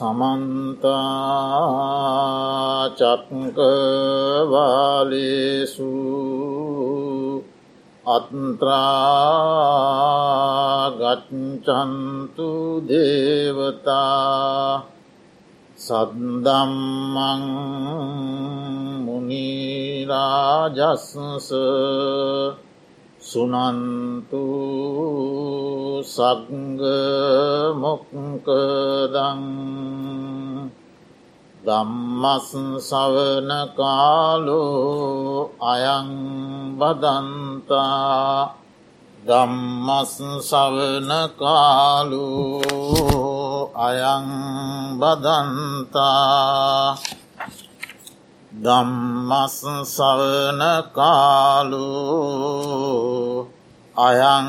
සමන්තාචක්කවාලේසු අත්‍රාගච්චන්තු දේවතා සද්දම්මං මුනිරාජස්ස සුනන්තු සග්ග මොක්කදං දම්මස් සවන කාලෝ අයං බදන්තා දම්මස් සවන කාලු අයං බදන්තා දම්මස් සවන කාලු අයං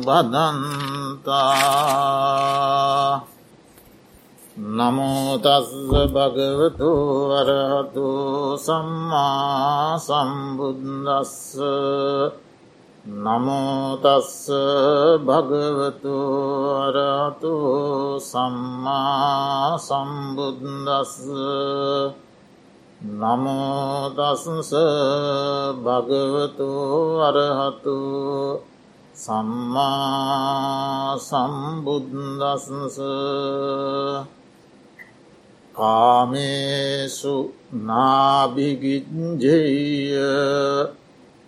බදන්තා නමෝතස්ස භගවතු වරහතු සම්මා සම්බුද්දස්ස. නමෝතස්ස භගවතු අරතු සම්මා සම්බුද්දස්ස නමෝදස්ස භගවතු අරහතු සම්මා සම්බුද්දස්ස කාමේසු නාභිගිජ්ජෙය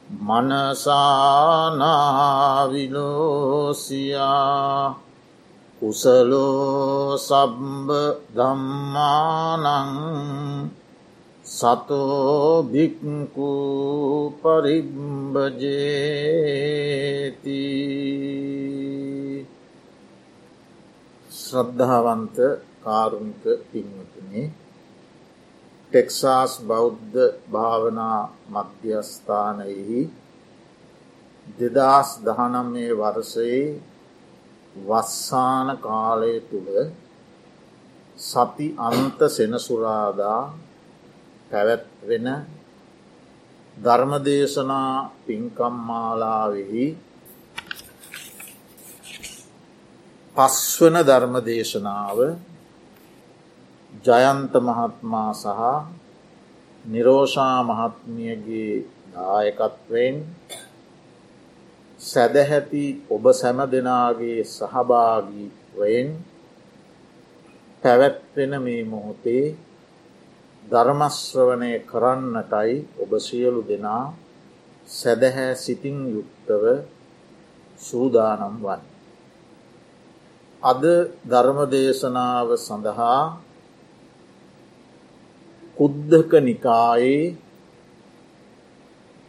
මනසානාවිලෝසියා කුසලෝ සබ්බ දම්මානං සතෝභික්කු පරිබ්බජේති. ශ්‍රද්ධාවන්ත කාරුණික පින්වතුනේ ටෙක්සාස් බෞද්ධ භාවනා මධ්‍යස්ථානයෙහි දෙදස් දහනම්මේ වර්සයේ වස්සාන කාලය තුළ සති අන්ත සෙනසුරාදා පැවැත්වෙන ධර්මදේශනා පින්කම්මාලාවෙහි පස්වන ධර්මදේශනාව ජයන්ත මහත්මා සහ නිරෝෂා මහත්මියගේ දායකත්වයෙන් සැදැහැති ඔබ සැම දෙනාගේ සහභාගීවයෙන් පැවැත්වෙන මේ මොහොතේ ධර්මශ්‍රවනය කරන්නටයි ඔබ සියලු දෙනා සැදැහැ සිතින් යුක්තව සූදානම් වන්. අද ධර්මදේශනාව සඳහා කුද්ධක නිකායේ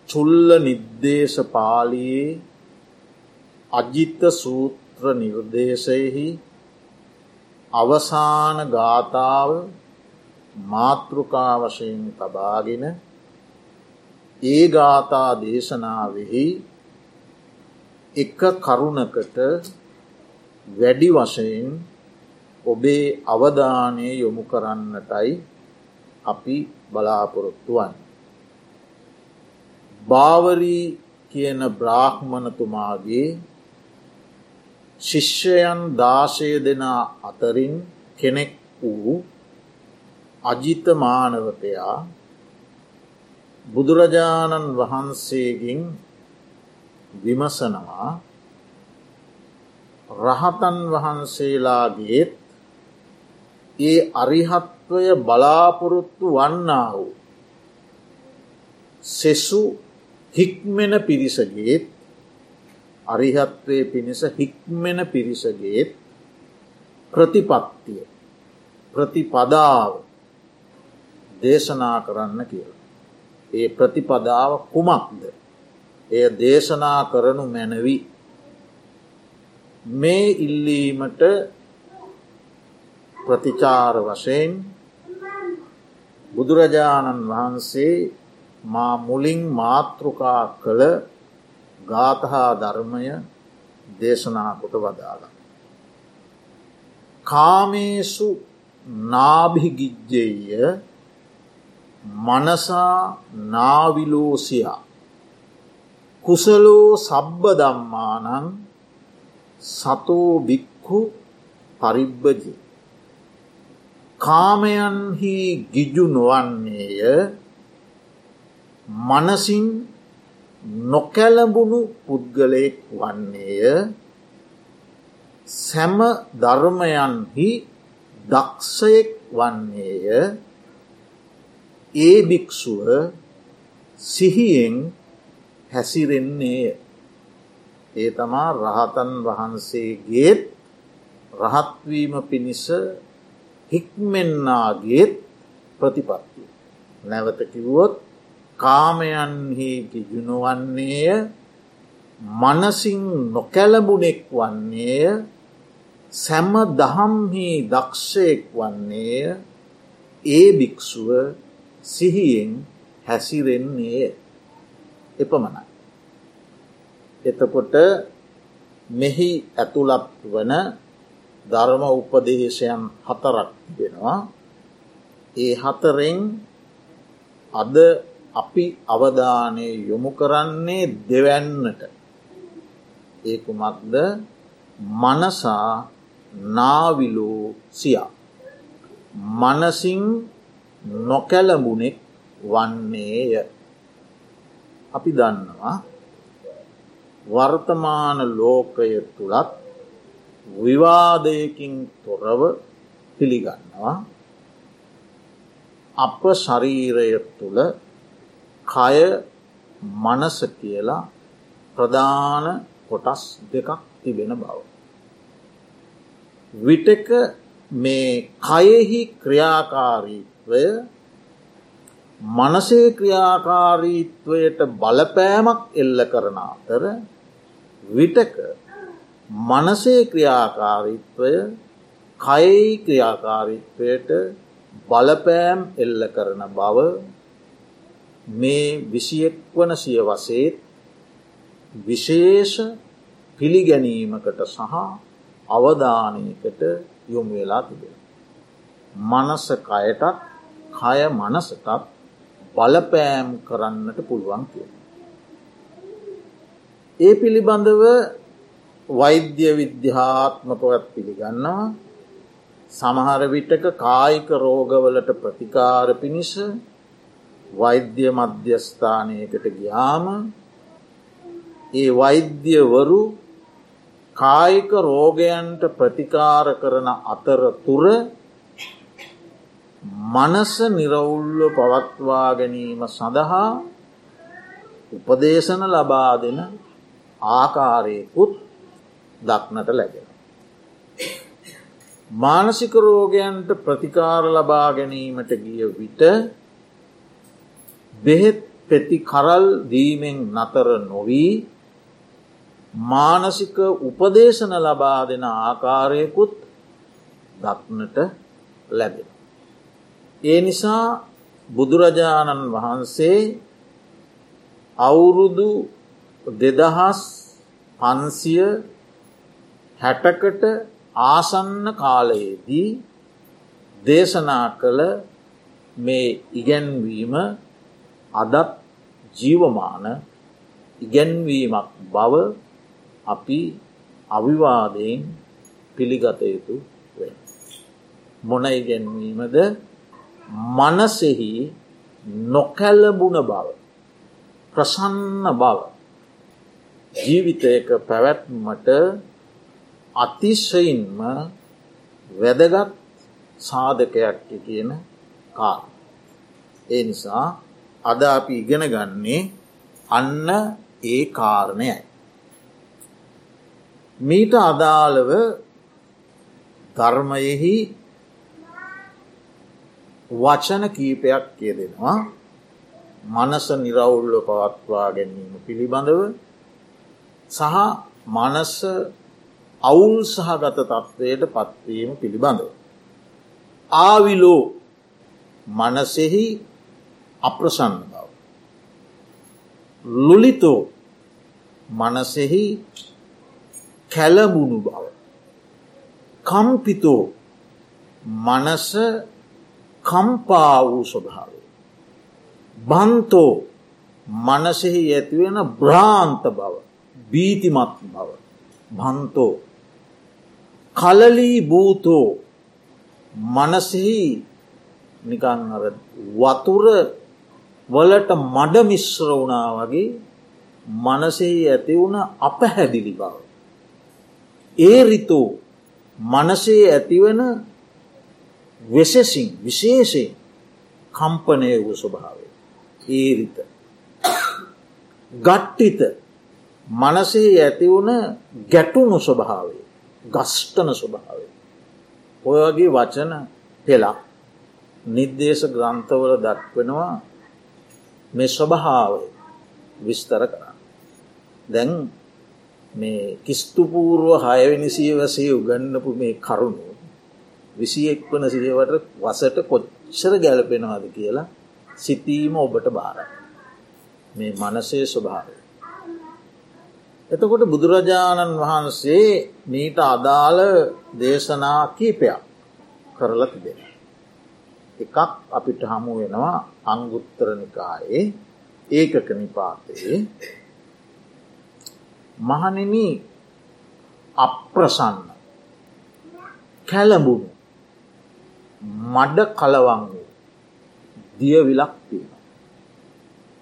චුල්ල නිද්දේශ පාලියේ අජිත්ත සූත්‍ර නිර්දේශයෙහි අවසාන ගාථාව මාතෘකා වශයෙන් තබාගෙන ඒ ගාථා දේශනාවෙහි එක කරුණකට වැඩි වශයෙන් ඔබේ අවධානය යොමු කරන්නටයි අපි බලාපොරොත්තුවන්. භාවරී කියන බ්‍රාහ්මණතුමාගේ ශිෂ්‍යයන් දාශය දෙනා අතරින් කෙනෙක් වූ අජිතමානවකයා බුදුරජාණන් වහන්සේගෙන් විමසනවා රහතන් වහන්සේලාගේත් ඒ අරිහත් තත්ත්වය බලාපොරොත්තු වන්නා වූ. සෙසු හික්මෙන පිරිසගේත් අරිහත්වය පිණිස හික්මෙන පිරිසගේත් ප්‍රතිපත්තිය ප්‍රතිපදාව දේශනා කරන්න කියල. ඒ ප්‍රතිපදාව කුමක්ද. එය දේශනා කරනු මැනවි. මේ ඉල්ලීමට ප්‍රතිචාර වශයෙන් බුදුරජාණන් වහන්සේ මා මුලින් මාතෘකා කළ ගාතහා ධර්මය දේශනා කොට වදාළ. කාමේසු නාභිගිජ්ජෙය මනසා නාවිලෝසියා කුසලෝ සබ්බ දම්මානං සතෝ බික්කු පරිබ්බජී කාමයන්හි ගිජු නොවන්නේය. මනසින් නොකැලඹුණු පුද්ගලයෙක් වන්නේය. සැම ධර්මයන්හි දක්ෂයෙක් වන්නේය. ඒ භික්‍ෂුව සිහියෙන් හැසිරෙන්නේය. ඒ තමා රහතන් වහන්සේගේත් රහත්වීම පිණිස හික්මෙන්නාගේත් ප්‍රතිපත්තිය. නැවත කිව්වොත් කාමයන්හි ගිජුණුවන්නේය මනසින් නොකැලබුණෙක් වන්නේය සැම දහම්හි දක්ෂයෙක් වන්නේය ඒ භික්‍ෂුව සිහියෙන් හැසිරෙන්නේය එපමණයි. එතකොට මෙහි ඇතුළත් වන ධර්ම උපදේශයන් හතරක් වෙනවා. ඒ හතරෙන් අද අපි අවධානය යොමු කරන්නේ දෙවැන්නට. ඒකුමක්ද මනසා නාවිලෝ සියා. මනසින් නොකැලඹුණෙක් වන්නේය. අපි දන්නවා වර්තමාන ලෝකය තුළත් විවාදයකින් තොරව පිළිගන්නවා අප ශරීරය තුළ කය මනස කියලා ප්‍රධාන කොටස් දෙකක් තිබෙන බව. විටක මේ කයෙහි ක්‍රියාකාරීත්වය මනසේ ක්‍රියාකාරීත්වයට බලපෑමක් එල්ල කරන අතර විටක මනසේ ක්‍රියාකාරීත්වය කයි ක්‍රියාකාරීත්වයට බලපෑම් එල්ල කරන බව මේ විසියෙක් වන සිය වසේත් විශේෂ පිළිගැනීමකට සහ අවධානයකට යොමු වෙලා තිබෙන. මනස කයටත් කය මනසටත් බලපෑම් කරන්නට පුළුවන් කිය. ඒ පිළිබඳව වෛද්‍ය විද්‍යාත්මකවත් පිළිගන්නවා. සමහර විටක කායික රෝගවලට ප්‍රතිකාර පිණිස වෛද්‍ය මධ්‍යස්ථානයකට ගියාම ඒ වෛද්‍යවරු කායික රෝගයන්ට ප්‍රතිකාර කරන අතර තුර මනස නිරවුල්ව පවත්වා ගැනීම සඳහා උපදේශන ලබා දෙන ආකාරයකුත් දක්නට ලැබෙන. මානසික රෝගයන්ට ප්‍රතිකාර ලබා ගැනීමට ගිය විට බෙහෙත් පෙති කරල් දීමෙන් නතර නොවී මානසික උපදේශන ලබා දෙන ආකාරයකුත් දක්නට ලැබෙන. ඒ නිසා බුදුරජාණන් වහන්සේ අවුරුදු දෙදහස් පන්සිය හැටකට ආසන්න කාලයේදී දේශනා කළ මේ ඉගැන්වීම අදත් ජීවමාන ඉගැන්වීමක් බව අපි අවිවාදයෙන් පිළිගත යුතු වෙන. මොන ඉගැන්වීමද මනසෙහි නොකැල්ලබුණ බව ප්‍රසන්න බව ජීවිතයක පැවැත්මට අතිශයින්ම වැදගත් සාධකයක් කියන කා. ඒ නිසා අද අපි ඉගෙන ගන්නේ අන්න ඒ කාරණයයි. මීට අදාළව ධර්මයෙහි වචන කීපයක් කිය දෙනවා මනස නිරවුල්ල පවත්වා ගැනීම පිළිබඳව සහ මනස අවුල් සහගත තත්ත්වයට පත්වීම පිළිබඳව. ආවිලෝ මනසෙහි අප්‍රසන්න බව. ලුලිතෝ මනසෙහි කැලමුණු බව. කම්පිතෝ මනස කම්පා වූ ස්වභාව. බන්තෝ මනසෙහි ඇතිවෙන බ්‍රාන්ත බව බීතිමත් බව බන්තෝ කලලී භූතෝ මනසෙහි නිකං වතුර වලට මඩ මිශ්‍ර වුණා වගේ මනසෙහි ඇති වුණ අපහැදිලි බව. ඒ රිතෝ මනසේ ඇතිවන වෙසසින් විශේෂයෙන් කම්පනය වූ ස්වභාවය. ඒරිත. ගට්ටිත මනසේ ඇතිවුණ ගැටුණු ස්වභාවේ ගස්ටන ස්වභාවේ. ඔය වගේ වචන පෙලා නිර්දේශ ග්‍රන්ථවල දක්වෙනවා මේ ස්වභාව විස්තර කරන්න. දැන් මේ කිස්තුපූර්ව හයවෙනි සියවසේ උගන්නපු මේ කරුණු විසි එක් වන සියවට වසට කොච්චර ගැලපෙනවාද කියලා සිතීම ඔබට බාර. මේ මනසේ ස්වභාවය. එතකොට බුදුරජාණන් වහන්සේ මීට අදාළ දේශනා කීපයක් කරලා තිබෙන. එකක් අපිට හමු වෙනවා අංගුත්තරනිකායේ ඒකක නිපාතයේ මහනෙන අප්‍රසන්න කැලඹුණු මඩ කලවන් වූ දියවිලක් තියෙන.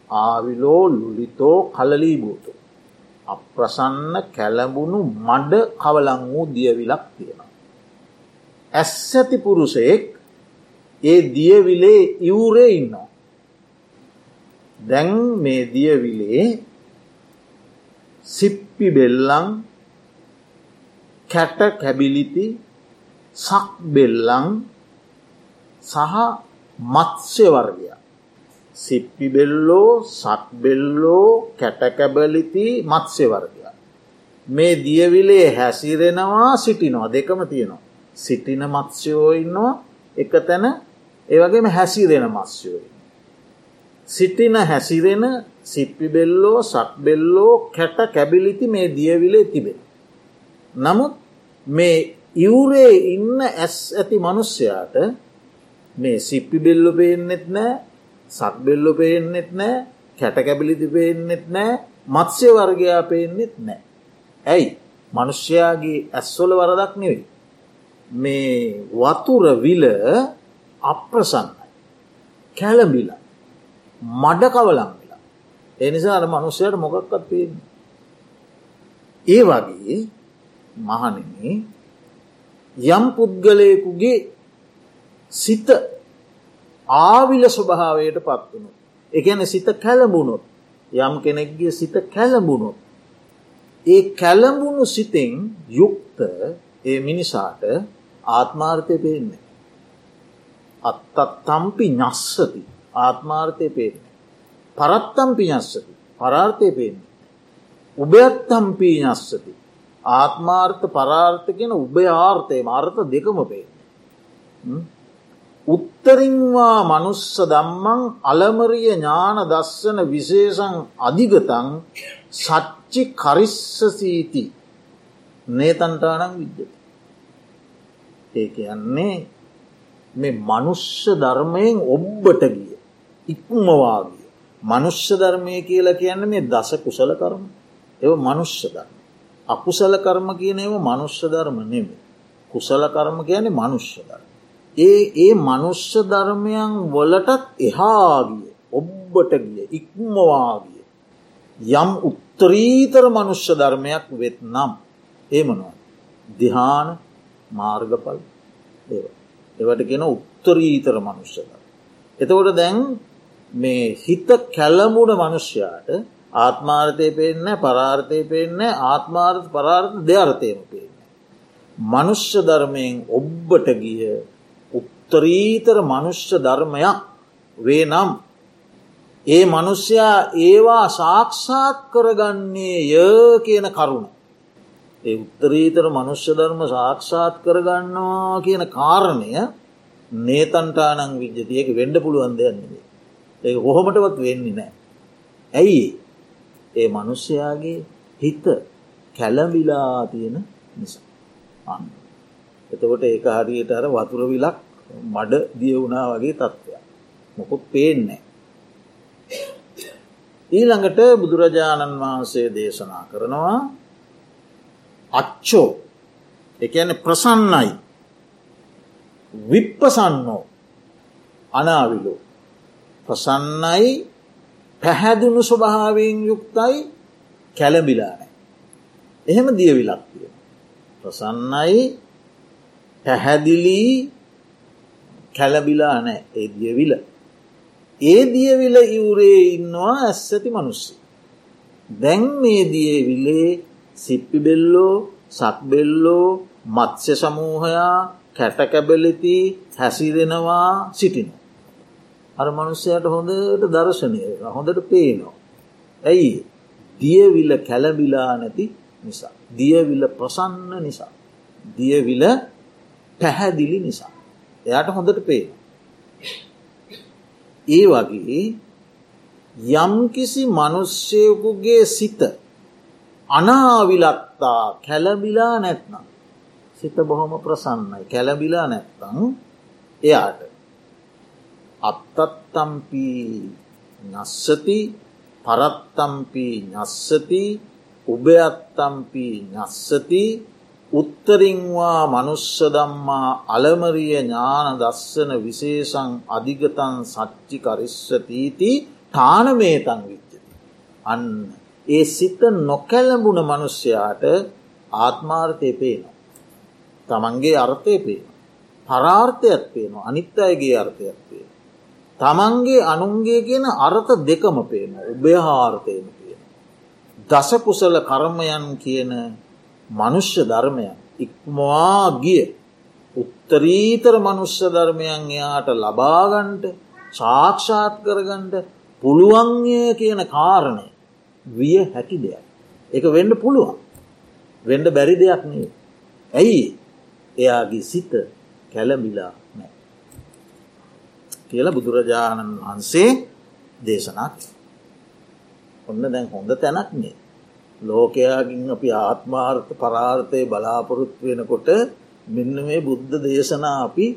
ආවිලෝ ලුලිතෝ කලලීබූතු. අප්‍රසන්න කැලඹුණු මඩ කවලං වූ දියවිලක් තියෙනවා. ඇස් ඇති පුරුසයෙක් ඒ දියවිලේ ඉවුරේ ඉන්නවා. දැන් මේ දියවිලේ සිප්පි බෙල්ලං කැට කැබිලිති සක් බෙල්ලං සහ මත්ස්‍ය වර්ගය. සිප්පි බෙල්ලෝ සක්බෙල්ලෝ කැටකැබලිති මත්ස්‍ය වර්ගය. මේ දියවිලේ හැසිරෙනවා සිටිනවා දෙකම තියෙනවා. සිටින මත්ස්‍යයෝ ඉන්නවා එක තැන ඒවගේම හැසිරෙන මත්ස්යෝයි. සිටින හැසිරෙන සිප්පිබෙල්ලෝ සක්බෙල්ලෝ කැට කැබිලිති මේ දියවිලේ තිබෙන. නමුත් මේ ඉවුරේ ඉන්න ඇස් ඇති මනුස්්‍යයාට මේ සිප්පි බෙල්ලො පේෙන්න්නෙත් නෑ සක්බෙල්ලො පේෙන්න්නෙත් නෑ කැටකැබිලිති පේෙන්න්නෙත් නෑ මත්ස්‍ය වර්ගයා පේෙන්න්නෙත් නෑ. ඇයි මනුෂ්‍යයාගේ ඇස්වොල වරදක් නෙවෙයි. මේ වතුර විල අප්‍රසන්නයි. කැලබිල මඩ කවලම් වෙලා. එනිසා අර මනුස්සයට මොකක්කත් පේෙන්. ඒ වගේ මහනන යම් පුද්ගලයකුගේ සිත ආවිල ස්වභාවයට පත්වනු. එකන සිත කැලඹුණොත් යම් කෙනෙක්ගේ සිත කැලඹුණොත්. ඒ කැලඹුණු සිතෙන් යුක්ත ඒ මිනිසාට ආත්මාර්ථය පේන්නේ. අත්තත් තම්පි ඥස්සති ආත්මාර්ථය පේන්නේ. පරත්තම්පි ඥස්සති පරාර්ථය පේන්නේ. උභයත්තම්පී ඥස්සති ආත්මාර්ථ පරාර්ථ කියෙන උභය ආර්ථය මාර්ථ දෙකම පේන්නේ. උත්තරින්වා මනුස්ස දම්මං අලමරිය ඥාන දස්සන විශේෂං අධිගතං සච්චි කරිස්සසීති නේතන්ටානං විද්්‍යති. ඒ කියන්නේ මේ මනුෂ්‍ය ධර්මයෙන් ඔබ්බට ගිය ඉක්මවාගිය. මනුෂ්‍ය ධර්මය කියලා කියන්න මේ දස කුසල කරම එව මනුෂ්‍ය ධර්ම. අකුසල කර්ම කියන ඒව මනුෂ්‍ය ධර්ම නෙමේ. කුසල කර්ම කියන්නේ මනුෂ්‍ය ධර්ම. ඒ ඒ මනුෂ්‍ය ධර්මයන් වලටත් එහාගිය ඔබ්බට ගිය ඉක්මවාගිය යම් උත්තරීතර මනුෂ්‍ය ධර්මයක් වෙත් නම් ඒමනවා දිහාන මාර්ගපල් එවට කියෙන උත්තරීතර මනුෂ්‍යද. එතකොට දැන් මේ හිත කැල්ලමුණ මනුෂ්‍යයාට ආත්මාර්ථය පේන්න පරාර්ථය පේන්න ආත්මාර්ථ පරාර්ථ දෙයර්ථයම පේන්න. මනුෂ්‍ය ධර්මයෙන් ඔබ්බට ගිය උත්තරීතර මනුෂ්‍ය ධර්මයක් වේ නම් ඒ මනුෂ්‍යයා ඒවා සාක්ෂාත් කරගන්නේ ය කියන කරුණ. ඒ උත්තරීතර මනුෂ්‍ය ධර්ම සාක්ෂාත් කරගන්නවා කියන කාරණය නේතන්ටානං විද්්‍යතියක වෙන්ඩ පුළුවන් දෙයන්නේ. ඒ හොහොමටවත් වෙන්නේ නෑ. ඇයි ඒ මනුෂ්‍යයාගේ හිත කැලමිලා තියෙන නිසා. අන්න. එතකොට ඒක හරියට අර වතුර විලක් මඩ දිය වුණා වගේ තත්ත්වයක්. මොකුත් පේන්නේ. ඊළඟට බුදුරජාණන් වහන්සේ දේශනා කරනවා අච්චෝ එකන ප්‍රසන්නයි විප්පසන්නෝ අනාවිලෝ ප්‍රසන්නයි පැහැදුණු ස්වභාවයෙන් යුක්තයි කැලබිලානෑ. එහෙම දියවිලක් තිය. ප්‍රසන්නයි පැහැදිලී කැලබිලා නෑ ඒ දියවිල. ඒ දියවිල ඉවරේ ඉන්නවා ඇස්සති මනුස්සි. දැන් මේ දියවිලේ සිප්පි බෙල්ලෝ සක්බෙල්ලෝ මත්ස්‍ය සමූහයා කැටකැබලති හැසිරෙනවා සිටින. අර මනුස්සයට හොඳට දර්ශනය හොඳට පේනවා. ඇයි දියවිල කැලබිලා නැති නිසා. දියවිල ප්‍රසන්න නිසා. දියවිල පැහැදිලි නිසා. එයාට හොඳට පේන. ඒ වගේ යම්කිසි මනුෂ්‍යයකුගේ සිත අනාවිලත්තා කැලබිලා නැත්නම් සිත බොහොම ප්‍රසන්නයි කැලබිලා නැත්තං එයාට අත්තත්තම්පී නස්සති පරත්තම්පී නස්සති උභයත්තම්පී නස්සති උත්තරින්වා මනුස්සදම්මා අලමරිය ඥාන දස්සන විශේෂං අධිගතන් සච්චි කරිස්සතීති ටානමේතන් විච්චති. අන්න ඒ සිත නොකැලඹුණ මනුෂ්‍යයාට ආත්මාර්ථය පේනවා. තමන්ගේ අර්ථය පේන. පරාර්ථයක් පේනවා අනිත් අයගේ අර්ථයක් පේන. තමන්ගේ අනුන්ගේ කියන අර්ථ දෙකම පේන උභයහාර්ථයම තියෙන. දසකුසල කර්මයන් කියන මනුෂ්‍ය ධර්මයන් ඉක්මවා ගිය උත්තරීතර මනුෂ්‍ය ධර්මයන් එයාට ලබාගන්ට සාක්ෂාත් කරගන්ට පුළුවන්ය කියන කාරණය විය හැකි දෙයක්. එක වෙන්ඩ පුළුවන්. වෙන්ඩ බැරි දෙයක් නේ. ඇයි එයාගේ සිත කැලමිලා නෑ. කියල බුදුරජාණන් වහන්සේ දේශනක් ඔන්න දැන් හොඳ තැනක් නේ. ලෝකයාගින් අපි ආත්මාර්ථ පරාර්ථය බලාපොරොත්තු වෙනකොට මෙන්න මේ බුද්ධ දේශනා අපි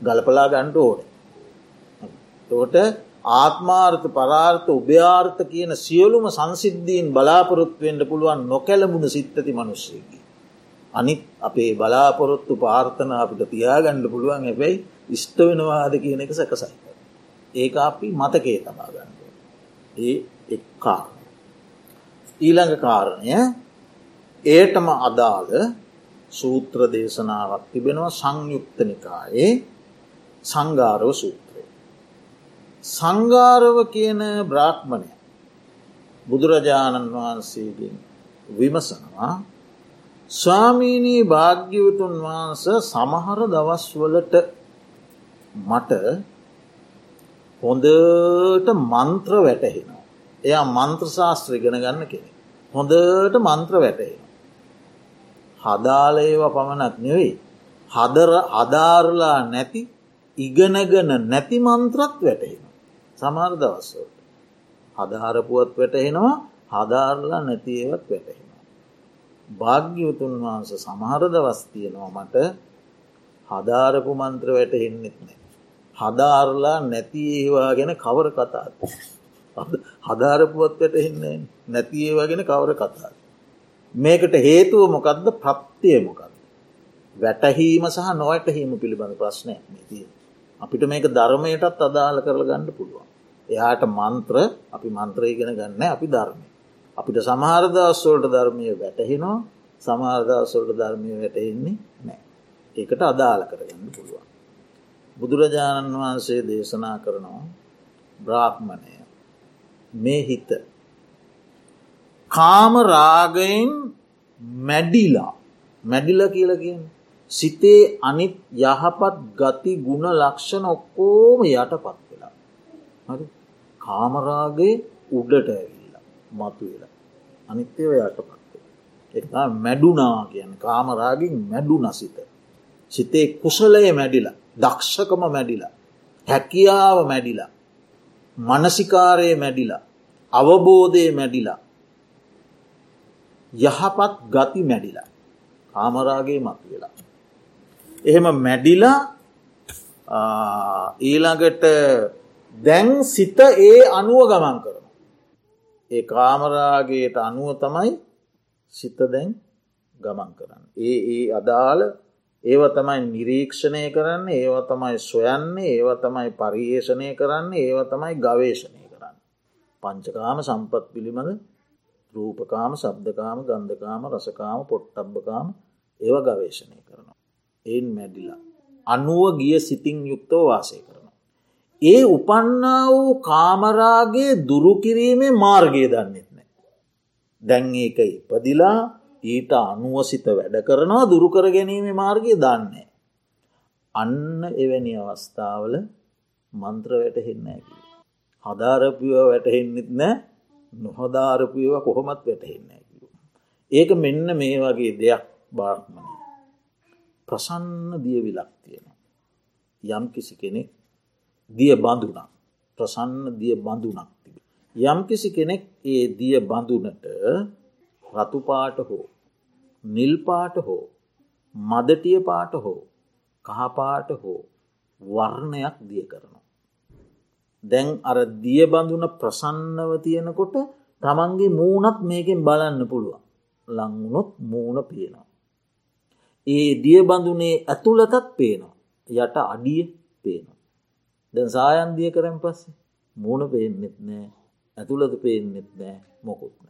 ගලපලා ගණ්ඩ ඕන. තෝට ආත්මාර්ථ පරාර්ථ උභ්‍යාර්ථ කියන සියලුම සංසිද්ධීන් බලාපොරොත්තුවෙන්ට පුළුවන් නොකැලමුණ සිත්තති මනුස්සයකි. අනිත් අපේ බලාපොරොත්තු පාර්ථන අපිට තියාගණ්ඩ පුළුවන් හැබැයි ඉෂ්ට වෙනවාද කියන එක සැකසයි. ඒක අපි මතකේ තමා ගන්න. ඒ එක්කා. ඊළඟ කාරණය ඒටම අදාළ සූත්‍ර දේශනාවක් තිබෙනවා සංයුක්තනිකායේ සංගාරව සූත්‍රය. සංගාරව කියන බ්‍රාහ්මණය බුදුරජාණන් වහන්සේගෙන් විමසනවා ස්වාමීනී භාග්‍යවතුන් වහන්ස සමහර දවස්වලට මට හොඳට මන්ත්‍ර වැටහෙනවා. එයා මන්ත්‍ර ශාස්ත්‍ර ඉගෙන ගන්න කෙනෙ. හොඳට මන්ත්‍ර වැටහෙන. හදාලේව පමණක් නෙවෙයි. හදර අධාරලා නැති ඉගෙනගන නැති මන්ත්‍රත් වැටහෙන. සමාර දවස්වලට. හදාරපුුවත් වැටහෙනවා හදාරලා නැතිේවත් වැටහෙන. භාග්‍යවතුන් වහන්ස සමහර දවස් තියෙනවා මට හදාරපු මන්ත්‍ර වැටහෙන්නෙත් නෑ. හදාරලා නැති ඒවා ගැන කවර කතාත්. හදාරපුුවත් වැටහෙන්නේ නැති ඒවා ගැන කවර කතාත්. මේකට හේතුව මොකක්ද ප්‍රත්තිය මොකක්ද. වැටහීම සහ නොවැටහීම පිළිබඳ ප්‍රශ්නය තිය. අපිට මේක ධර්මයටත් අදාළ කරල ගණඩ පුළුවන්. එයාට මන්ත්‍ර අපි මන්ත්‍රයගෙන ගන්න අපි ධර්මය. අපිට සමහරදස්සෝල්ට ධර්මය වැටහෙනවා සමාර්දස්සොල්ට ධර්මය වැටහෙන්නේ නෑ. ඒකට අදාළ කරගන්න පුළුවන්. බුදුරජාණන් වහන්සේ දේශනා කරනවා බ්‍රාහ්මණය මේ හිත. කාමරාගයෙන් මැඩිලා. මැඩිල කියල කියෙන් සිතේ අනිත් යහපත් ගති ගුණ ලක්ෂණ ඔක්කෝම යට පත් වෙලා. හරි? කාමරාගේ උඩට ඇවිල්ලා මතු වෙලා. අනිත්‍යව යට පත් එක මැඩුනා කියන කාමරාගින් මැඩු නසිත සිතේ කුසලය මැඩිලා දක්ෂකම මැඩිලා හැකියාව මැඩිලා. මනසිකාරය මැඩිලා අවබෝධය මැඩිලා යහපත් ගති මැඩිලා කාමරාගේ මත් වෙලා. එහෙම මැඩිලා ඊළඟට දැන් සිත ඒ අනුව ගමන් කරන. ඒ කාමරාගේට අනුව තමයි සිත දැන් ගමන් කරන්න. ඒ ඒ අදාළ ඒව තමයි නිරීක්ෂණය කරන්න ඒව තමයි සොයන්නේ ඒව තමයි පරියේෂණය කරන්න ඒව තමයි ගවේශණය කරන්න. පංචකාම සම්පත් පිළිබඳ රූපකාම සබ්දකාම ගන්ධකාම රසකාම පොට්ටබ්බකාම ඒව ගවේශණය කරනවා. එයින් මැඩිලා. අනුව ගිය සිතින් යුක්තව වාසය කරනවා. ඒ උපන්නා වූ කාමරාගේ දුරුකිරීමේ මාර්ගය දන්නෙත් නෑ. දැන් ඒක ඉපදිලා ඊට අනුවසිත වැඩ කරනවා දුරුකර ගැනීම මාර්ගය දන්නේ. අන්න එවැනි අවස්ථාවල මන්ත්‍ර වැටහෙන්න ඇකි. හදාරපියව වැටහෙන්නෙත් නෑ නොහදාරපියව කොහොමත් වැටහෙන්න ඇකිව. ඒක මෙන්න මේ වගේ දෙයක් බාර්මණය. ප්‍රසන්න දියවිලක් තියෙන. යම් කිසි කෙනෙක් දිය බඳුනක් ප්‍රසන්න දිය බඳුනක් තිබ. යම් කිසි කෙනෙක් ඒ දිය බඳුනට රතුපාට හෝ නිල්පාට හෝ මදටිය පාට හෝ කහපාට හෝ වර්ණයක් දිය කරනවා. දැන් අර දිය බඳුන ප්‍රසන්නව තියෙනකොට තමන්ගේ මූනත් මේකෙන් බලන්න පුළුවන් ලංවුණොත් මූුණ පේනවා. ඒ දිය බඳුනේ ඇතුළතත් පේනවා යට අඩිය පේනවා. දැන් සායන්දිය කරෙන් පස්සේ මූුණ පේන්නෙත් නෑ ඇතුළත පේන්නෙත් නෑ මොකුත්න.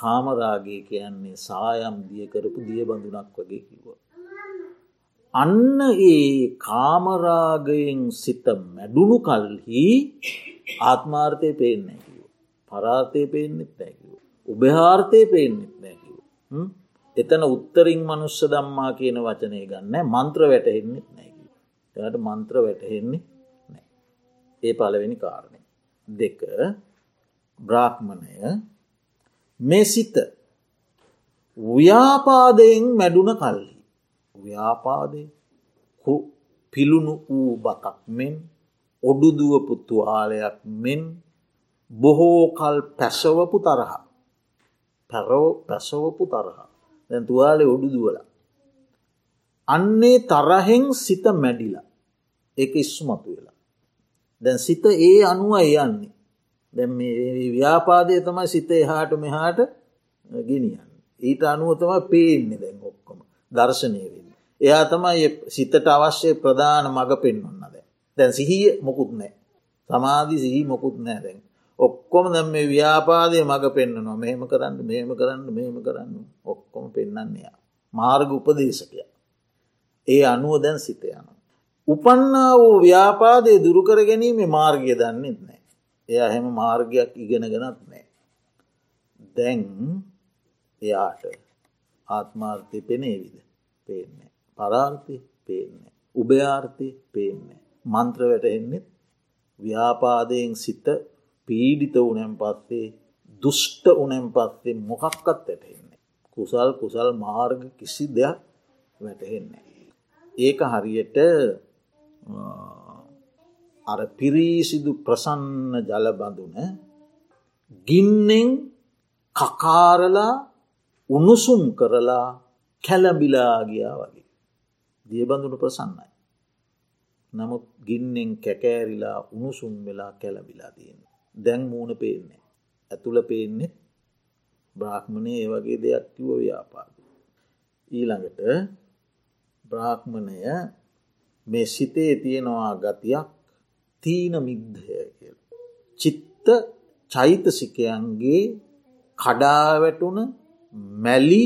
කාමරාගේ කියන්නේ සායම් දිය කරපු දිය බඳුනක් වගේ කිව්ව. අන්න ඒ කාමරාගයෙන් සිත මැඩුණු කල්හි ආත්මාර්ථය පේෙන් නැකිව. පරාර්ථය පේෙන්න්නෙත් නැකිව. උබහාර්ථය පේෙන්න්නෙත් නැකිව. එතන උත්තරින් මනුස්්‍ය දම්මා කියන වචනය ගන්න මන්ත්‍ර වැටහෙන්නෙත් නැකිව. එයට මන්ත්‍ර වැටහෙන්නේ නෑ. ඒ පලවෙනි කාරණය. දෙක බ්‍රාහ්මණය මේ සිත ව්‍යාපාදයෙන් මැඩුන කල්හි. ව්‍යාපාදය පිළුණු වූ බතක් මෙන් ඔඩුදුවපු තුවාලයක් මෙන් බොහෝ කල් පැසවපු තරහ පැරෝ පැසවපු තරහ දැන් තුවාලෙ ඔඩුදුවල. අන්නේ තරහෙන් සිත මැඩිලා එක ඉස්සුමතු වෙලා. දැන් සිත ඒ අනුව යන්නේ දැම් ව්‍යාපාදය තමයි සිත එහාට මෙහාට ගෙනියන්න. ඊට අනුව තමයි පේන්නේ දැන් ඔක්කොම දර්ශනය වෙන්න. එයා තමයි සිතට අවශ්‍ය ප්‍රධාන මඟ පෙන්වන්න දැ. දැන් සිහිය මොකුත් නෑ. සමාධි සිහි මොකුත් නෑ දැන්. ඔක්කොම දැම් මේ ව්‍යාපාදය මඟ පෙන්න්නනවා මෙහෙම කරන්න මෙහෙම කරන්න මෙහෙම කරන්න ඔක්කොම පෙන්න්නන්නේයා. මාර්ග උපදේශකය. ඒ අනුව දැන් සිත යන. උපන්නා වූ ව්‍යාපාදය දුරුකර ගැනීම මාර්ගය දන්නෙත් නෑ. එය හැම මාර්ගයක් ඉගෙන ගෙනත් නෑ. දැන් එයාට ආත්මාර්ථය පෙනේවිද පේන්නේ. පරාර්ථය පේන්නේ. උභයාර්ථය පේන්නේ. මන්ත්‍රවට එන්නෙත් ව්‍යාපාදයෙන් සිත පීඩිත උනෙන් පත්සේ දුෂ්ට උනෙන් පත්සේ මොකක්කත් වැටහෙන්නේ. කුසල් කුසල් මාර්ග කිසි දෙයක් වැටහෙන්නේ. ඒක හරියට අර පිරීසිදු ප්‍රසන්න ජලබඳුන ගින්නෙන් කකාරලා උණුසුම් කරලා කැලබිලාගියා වගේ. දියබඳුන ප්‍රසන්නයි. නමුත් ගින්නෙන් කැකෑරිලා උණුසුම් වෙලා කැලබිලා තියෙන. දැන් මූුණ පේන්නේ. ඇතුළ පේන්නෙත් බ්‍රාහ්මණය ඒ වගේ දෙයක් කිව ව්‍යාපාද. ඊළඟට බ්‍රාහ්මණය මේ සිතේ තියෙනවා ගතියක් තීන මිද්ධය කියල. චිත්ත චෛතසිකයන්ගේ කඩාවැටුන මැලි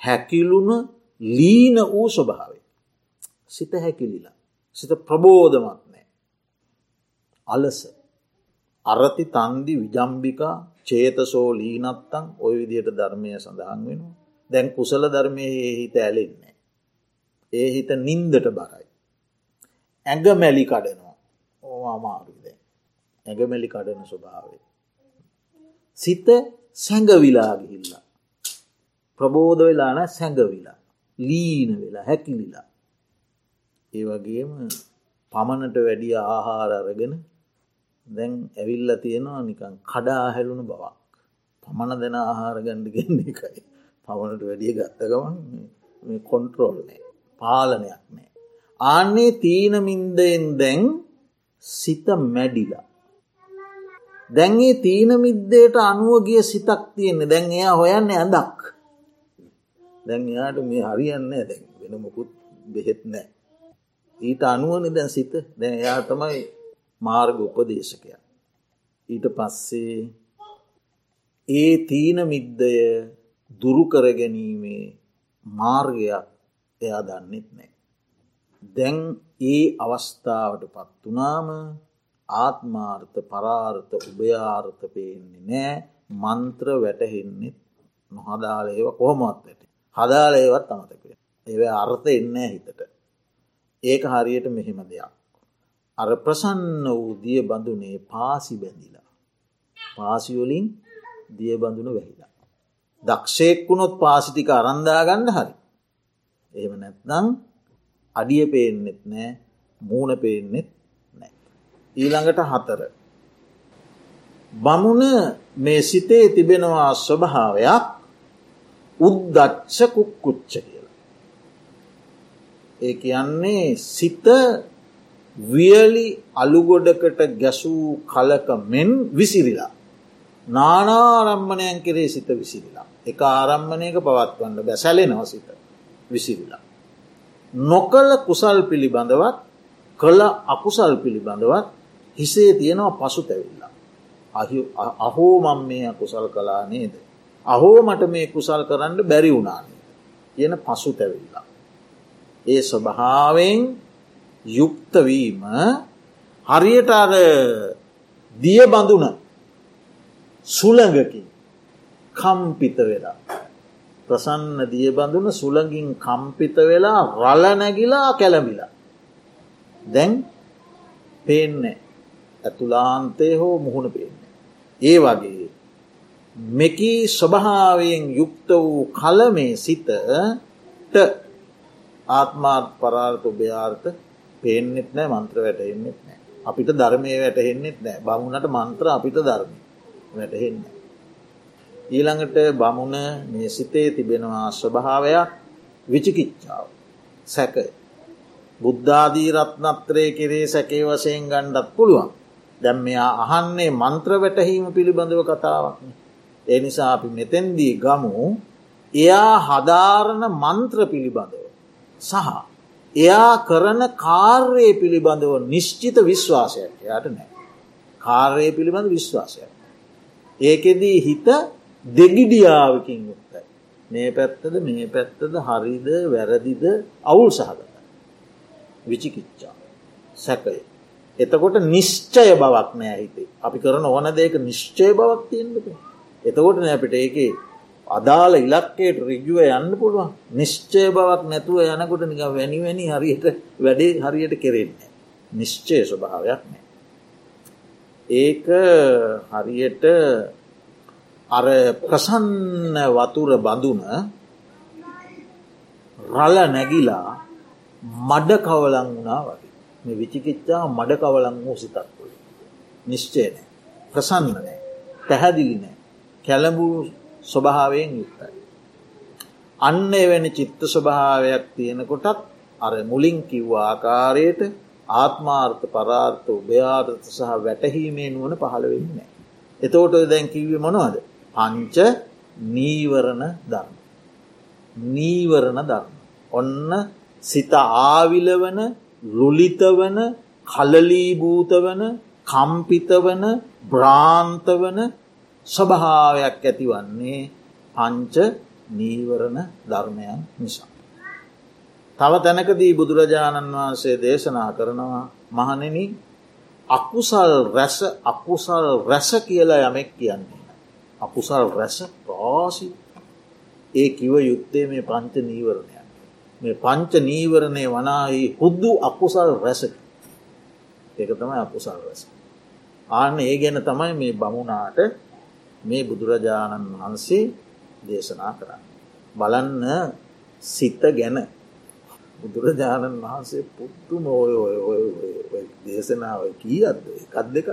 හැකිලුණ ලීන වූ ස්වභාවේ. සිත හැකිලිලා. සිත ප්‍රබෝධමත් නෑ. අලස අරති තන්දි විජම්භිකා චේතසෝ ලීනත්තං ඔය විදියට ධර්මය සඳහන් වෙනවා. දැන් කුසල ධර්මය හිත ඇලෙන්නේ. ඒ හිත නින්දට බරයි. ඇඟ මැලි කඩනවා ඕ අමාරුද. ඇඟමැලි කඩන ස්වභාවය. සිත සැඟවිලා ගිහිල්ලා. ප්‍රබෝධ වෙලාන සැඟවිලා. ලීන වෙලා හැකිලිලා. ඒ වගේම පමණට වැඩිය ආහාර අරගෙන දැන් ඇවිල්ල තියෙනවා නිකන් කඩා හැලුණු බවක්. පමණ දෙන ආහාර ගණ්ඩිගෙන්නේ එකයි. පමණට වැඩිය ගත්තගමන් කොන්ට්‍රෝල් නෑ පාලනයක් නෑ. ආන්නේ තීනමින්දයෙන් දැන් සිත මැඩිලා. දැන්ගේ තීනමිද්දයට අනුවගිය සිතක් තියෙන්නේ දැන් එයා හොයන්න ඇඳක්. දැන් එයාට මේ හරියන්න දැන් වෙන මොකුත් බෙහෙත් නෑ. ඊට අනුවන දැන් සිත දැන් එයා තමයි මාර්ග උපදේශකය. ඊට පස්සේ ඒ තීන මිද්දය දුරුකර ගැනීමේ මාර්ගයක් එයා දන්නෙත් නෑ. දැන් ඒ අවස්ථාවට පත්වනාම ආත්මාර්ථ පරාර්ථ උභයාර්ථ පේන්නේ නෑ. මන්ත්‍ර වැටහෙන්නෙත් නොහදාල ඒව කොහොමත් වැට. හදාල ඒවත් අමතක ඒව අර්ථ එන්න හිතට. ඒක හරියට මෙහෙම දෙයක්. අර ප්‍රසන්න වූ දිය බඳුනේ පාසි බැඳිලා. පාසිවලින් දිය බඳුන වැහිලා. දක්ෂයෙක්වුණොත් පාසිටික අරන්දා ගන්න හරි. එහෙම නැත්නම් අඩිය පේන්නෙත් නෑ මූුණ පේන්නෙත් නෑ ඊළඟට හතර බමුණ මේ සිතේ තිබෙනවා ස්වභාවයක් උද්දච්ච කුක්කුච්ච කියලා. ඒ කියන්නේ සිත වියලි අලුගොඩකට ගැසූ කලක මෙන් විසිරිලා. නානාරම්මණයන් කෙරේ සිත විසිරිලා. එක ආරම්මණයක පවත්වන්න බැසැලෙනව සිත විසිරිලා. නොකල කුසල් පිළිබඳවත් කළ අකුසල් පිළිබඳවත් හිසේ තියෙනවා පසු තැවිල්ලා. අහෝ මං මේ අකුසල් කලා නේද. අහෝ මට මේ කුසල් කරන්න බැරි වුණානේද. කියන පසු තැවිල්ලා. ඒ ස්වභාවෙන් යුක්තවීම හරියට අර දිය බඳුන සුළඟකින් කම්පිත වෙලා. ප්‍රසන්න දිය බඳුන සුළඟින් කම්පිත වෙලා රල නැගිලා කැළමිලා. දැන් පේන්නේ ඇතුලාන්තය හෝ මුහුණ පේන්නේ. ඒ වගේ මෙකී ස්වභාවයෙන් යුක්ත වූ කල මේ සිතට ආත්මාත් පරාර්ථ උභයාර්ථ පේනෙත් නෑ මන්ත්‍ර වැටහෙන්නෙත් නෑ අපිට ධර්මය වැටහෙන්නෙත් නෑ බමුණට මන්ත්‍ර අපිට ධර්ම වැටහෙන්න. ඊළඟට බමුණ මේ සිතේ තිබෙනවා ස්වභාවයක් විචිකිච්චාව සැකය බුද්ධාදී රත්නත්‍රය කෙරේ සැකේ වසයෙන් ගණ්ඩත් පුළුවන් දැම් මෙයා අහන්නේ මන්ත්‍ර වැටහීම පිළිබඳව කතාවක්න. ඒ නිසා අපි මෙතැන්දී ගමු එයා හදාරණ මන්ත්‍ර පිළිබඳව. සහ එයා කරන කාර්යය පිළිබඳව නිශ්චිත විශ්වාසයක් යට නෑ. කාර්යය පිළිබඳ විශ්වාසයක්. ඒකෙදී හිත දෙගිඩියාවකින් යුක්තයි. මේ පැත්තද මේ පැත්තද හරිද වැරදිද අවුල් සහගත. විචිකිච්චා සැකය. එතකොට නිශ්චය බවක් නෑ හිතේ අපි කරන ඕන දෙක නිශ්චය බවක් තියෙන්න්නක. එතකොට නෑ අපිට ඒකේ අදාළ ඉලක්කයට රිජුව යන්න පුළුවන් නිශ්චය බවක් නැතුව යනකොට නික වැනිවැනි හරියට වැඩේ හරියට කෙරෙන්නේ. නිශ්චය ස්වභාවයක් නෑ. ඒක හරියට අර ප්‍රසන්න වතුර බඳුන රල නැගිලා මඩ කවලං වුණා වගේ මේ විචිකිච්චා මඩ කවලං වූ සිතක්කොල නිශ්චයනය ප්‍රසන්නනෑ පැහැදිලිනෑ කැළඹූ ස්වභාවයෙන් යුක්තයි. අන්න එවැනි චිත්ත ස්වභාවයක් තියෙනකොටත් අර මුලින් කිව්ව ආකාරයට ආත්මාර්ථ පරාර්ථ උභයාර්ථ සහ වැටහීමේ නුවන පහළ වෙන්නේ. එතෝට දැන් කිව්ව මොනවද. පංච නීවරණ ධර්ම. නීවරණ ධර්ම. ඔන්න සිත ආවිලවන රුලිතවන කලලීභූතවන කම්පිතවන බ්‍රාන්තවන ස්වභාවයක් ඇතිවන්නේ පංච නීවරණ ධර්මයන් නිසා. තව තැනකදී බුදුරජාණන් වහන්සේ දේශනා කරනවා මහනෙන අකුසල් රැස අකුසල් රැස කියලා යමෙක් කියන්නේ. අකුසල් රැස ප්‍රාසි ඒ කිව යුත්තේ මේ පංච නීවරණය. මේ පංච නීවරණය වනාහි හුද්දු අකුසල් රැසක ඒක තමයි අකුසල් රැස. ආන්න ඒ ගැන තමයි මේ බමුණාට මේ බුදුරජාණන් වහන්සේ දේශනා කරන්න. බලන්න සිත ගැන බුදුරජාණන් වහන්සේ පුත්තු නෝය දේශනාව කී අද එකත් දෙකක්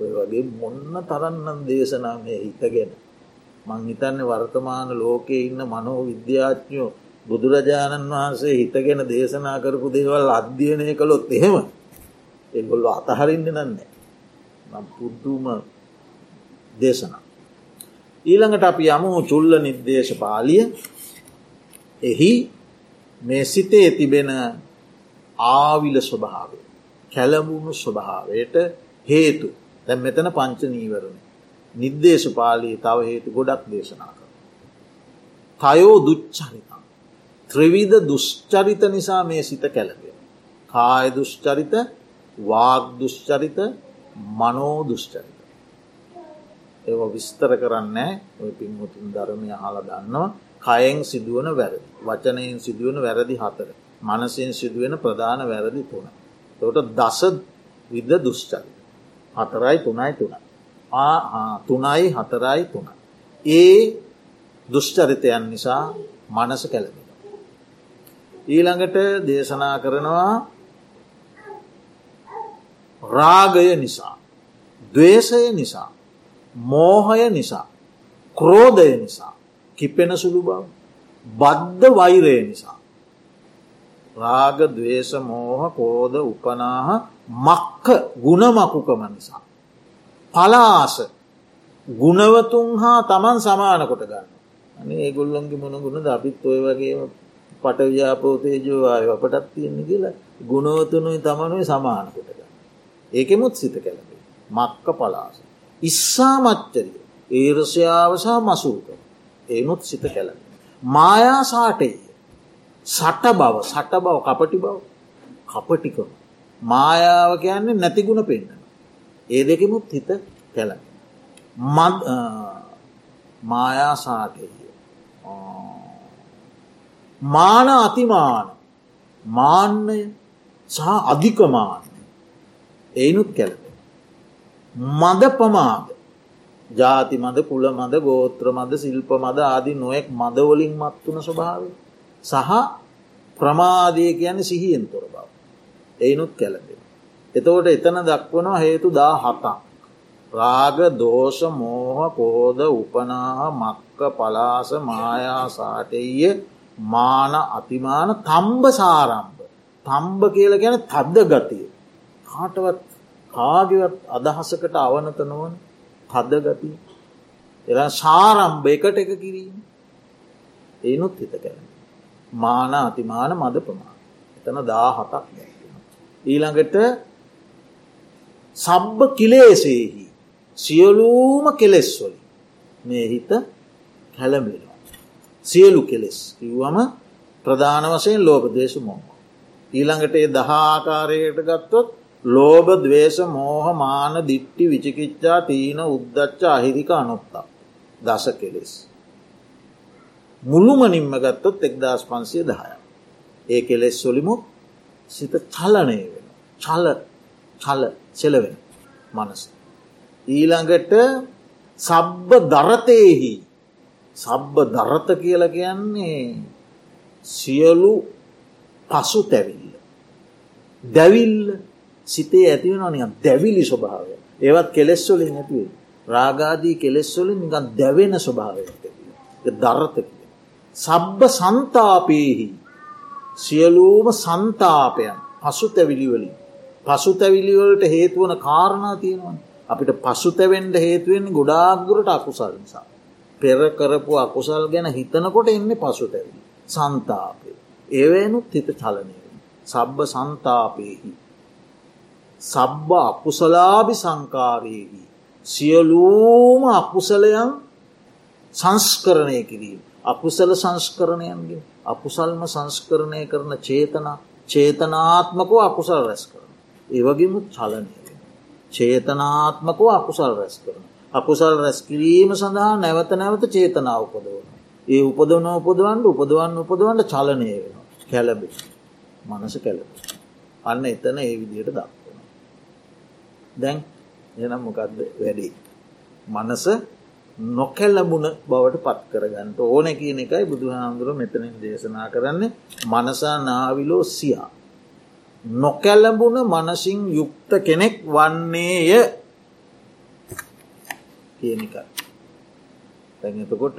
ඔය වගේ මොන්න තරන්නම් දේශනා මේ හිත ගැන. මං හිතන්නේ වර්තමාන ලෝකයේ ඉන්න මනෝ විද්‍යාඥයෝ බුදුරජාණන් වහන්සේ හිතගෙන දේශනා කරපු දේවල් අධ්‍යයනය කළොත් එහෙම එගොල්ල අතහරින්න නන්නේ නම් පුද්දුම දේශනා. ඊළඟට අපි යමු චුල්ල නිර්දේශ පාලිය එහි මේ සිතේ තිබෙන ආවිල ස්වභාවය කැලමුණු ස්වභාවයට හේතු දැ මෙතන පංච නීවරණ නිර්දේශ පාලී තව හේතු ගොඩක් දේශනා කර. තයෝ දුච්චරිතන් ත්‍රවිධ දුෂ්චරිත නිසා මේ සිත කැලවෙන. කාය දුෂ්චරිත වාග දුෂ්චරිත මනෝ දුෂ්චරිත. ඒ විස්තර කරන්න ඔය පින්මුතුන් ධර්මය හල දන්නවා කයෙන් සිදුවන වැරදි. වචනයෙන් සිදුවන වැරදි හතර. මනසින් සිදුවෙන ප්‍රධාන වැරදි තුන. තොට දස විද්ධ දුෂ්චරිත. හතරයි තුනයි තුනයි. තුනයි හතරයි තුන. ඒ දුෂ්චරිතයන් නිසා මනස කැළබෙන. ඊළඟට දේශනා කරනවා රාගය නිසා දවේශය නිසා මෝහය නිසා ක්‍රෝධය නිසා කිපෙන සුළු බව බද්ධ වෛරය නිසා රාග දවේශ මෝහ කෝද උපනාහ මක්ක ගුණමකුකම නිසා. පලාස ගුණවතුන් හා තමන් සමාන කොට ගන්න. අනේ ඒගොල්ලොන්ගේ මොන ගුණ අපිත් ඔය වගේ පටව්‍යාපෝතේජෝවාය අපටත් තියෙන්නේ කියලා ගුණවතුනුයි තමනුයි සමාන කොට ගන්න. ඒකෙමුත් සිත කැලබේ. මක්ක පලාස. ඉස්සා මච්චරිය ඒරසයාවසා මසූක ඒනුත් සිත කැලබ. මායා සාටය සට බව සට බව කපටි බව කපටිකම මායාව කියන්නේ නැතිගුණ පෙන්න්න. ඒ දෙකෙමුත් හිත කැල. මායා සාටය මාන අතිමාන මාන්‍යය සහ අධිකමාන්‍ය ඒනුත් කැලප. මද පමාද ජාති මද කුල මද ගෝත්‍ර මද සිල්ප මද ආදී නොයෙක් මදවලින් මත්වන ස්වභාව සහ ප්‍රමාදය කියන්නේ සිහියෙන් තොර බව. එයිනුත් කැලබෙන. එතවට එතන දක්වනවා හේතු දා හතක්. රාග දෝෂ මෝහ කෝද උපනාහ මක්ක පලාස මායා සාටෙය මාන අතිමාන තම්බ සාරම්භ. තම්බ කියල ගැන තද්ද ගතිය. කාටවත් කාගවත් අදහසකට අවනත නොවන හද ගතිය. එ සාරම්භ එකට එක කිරීම. ඒනුත් හිත කැන. මාන අතිමාන මද ප්‍රමාණ. එතන දා හතක් ඊළඟට සබ්බ කිලේසේහි සියලූම කෙලෙස්වලින් මේ හිත හැළඹෙනවා. සියලු කෙලෙස් කිව්වම ප්‍රධාන වසයෙන් ලෝක දේශ මෝහ. ඊළඟට ඒ දහාකාරයට ගත්තොත් ලෝබ දවේශ මෝහ මාන දිට්ටි විචිකිච්චා තීන උද්දච්ච අහිරික අනොත්තා දස කෙලෙස්. මුළුමනින්ම ගත්තොත් එක්දස් පන්සිය දහය. ඒ කෙලෙස් සොලිමුත් සිත චලනය වෙන. චල චල සෙලවෙන මනස. ඊළඟට සබ්බ දරතයෙහි සබ්බ දරත කියල කියන්නේ සියලු පසු තැවිල්ල. දැවිල්ල සිතේ ඇතිවෙන නිකන් දැවිලි ස්වභාවය ඒවත් කෙලෙස්වොලින් නැතිවේ රාගාදී කෙලෙස්වොලින් නිකන් දැවෙන ස්වභාවය දරත කිය. සබ්බ සන්තාපයහි සියලූම සන්තාපයන් පසු තැවිලිවලින් පසු තැවිලිවලට හේතුවන කාරණා තියෙනවා අපිට පසු තැවෙන්ට හේතුවෙන් ගොඩාක්දුරට අකුසල් නිසා. පෙර කරපු අකුසල් ගැන හිතනකොට එන්න පසු තැවිලි සන්තාපය ඒවනුත් හිත චලනය සබ්බ සන්තාපයහි සබ්බ අකුසලාභි සංකාරයේදී. සියලූම අකුසලයන් සංස්කරණය කිරීම. අකුසල සංස්කරණයන්ගේ අකුසල්ම සංස්කරණය කරන චේතන චේතනාත්මකව අකුසල් රැස් කරන. ඒවගේමුත් චලනය. චේතනාත්මකව අකුසල් රැස් කරන. අකුසල් රැස් කිරීම සඳහා නැවත නැවත චේතනාව උපදවන. ඒ උපදවන උපදවන්ට උපදවන්න උපදවන්ට චලනය වෙන කැලබ මනස කැලබ. අන්න එතන ඒ විදියට දක්. දැන් එනම් මොකක්ද වැඩි. මනස නොකැල්ලබුණ බවට පත් කරගන්නට ඕන කියන එකයි බුදු හාමුදුරුව මෙතනින් දේශනා කරන්නේ මනසා නාවිලෝ සියා. නොකැල්ලබුණ මනසින් යුක්ත කෙනෙක් වන්නේය කියනක. තැනතකොට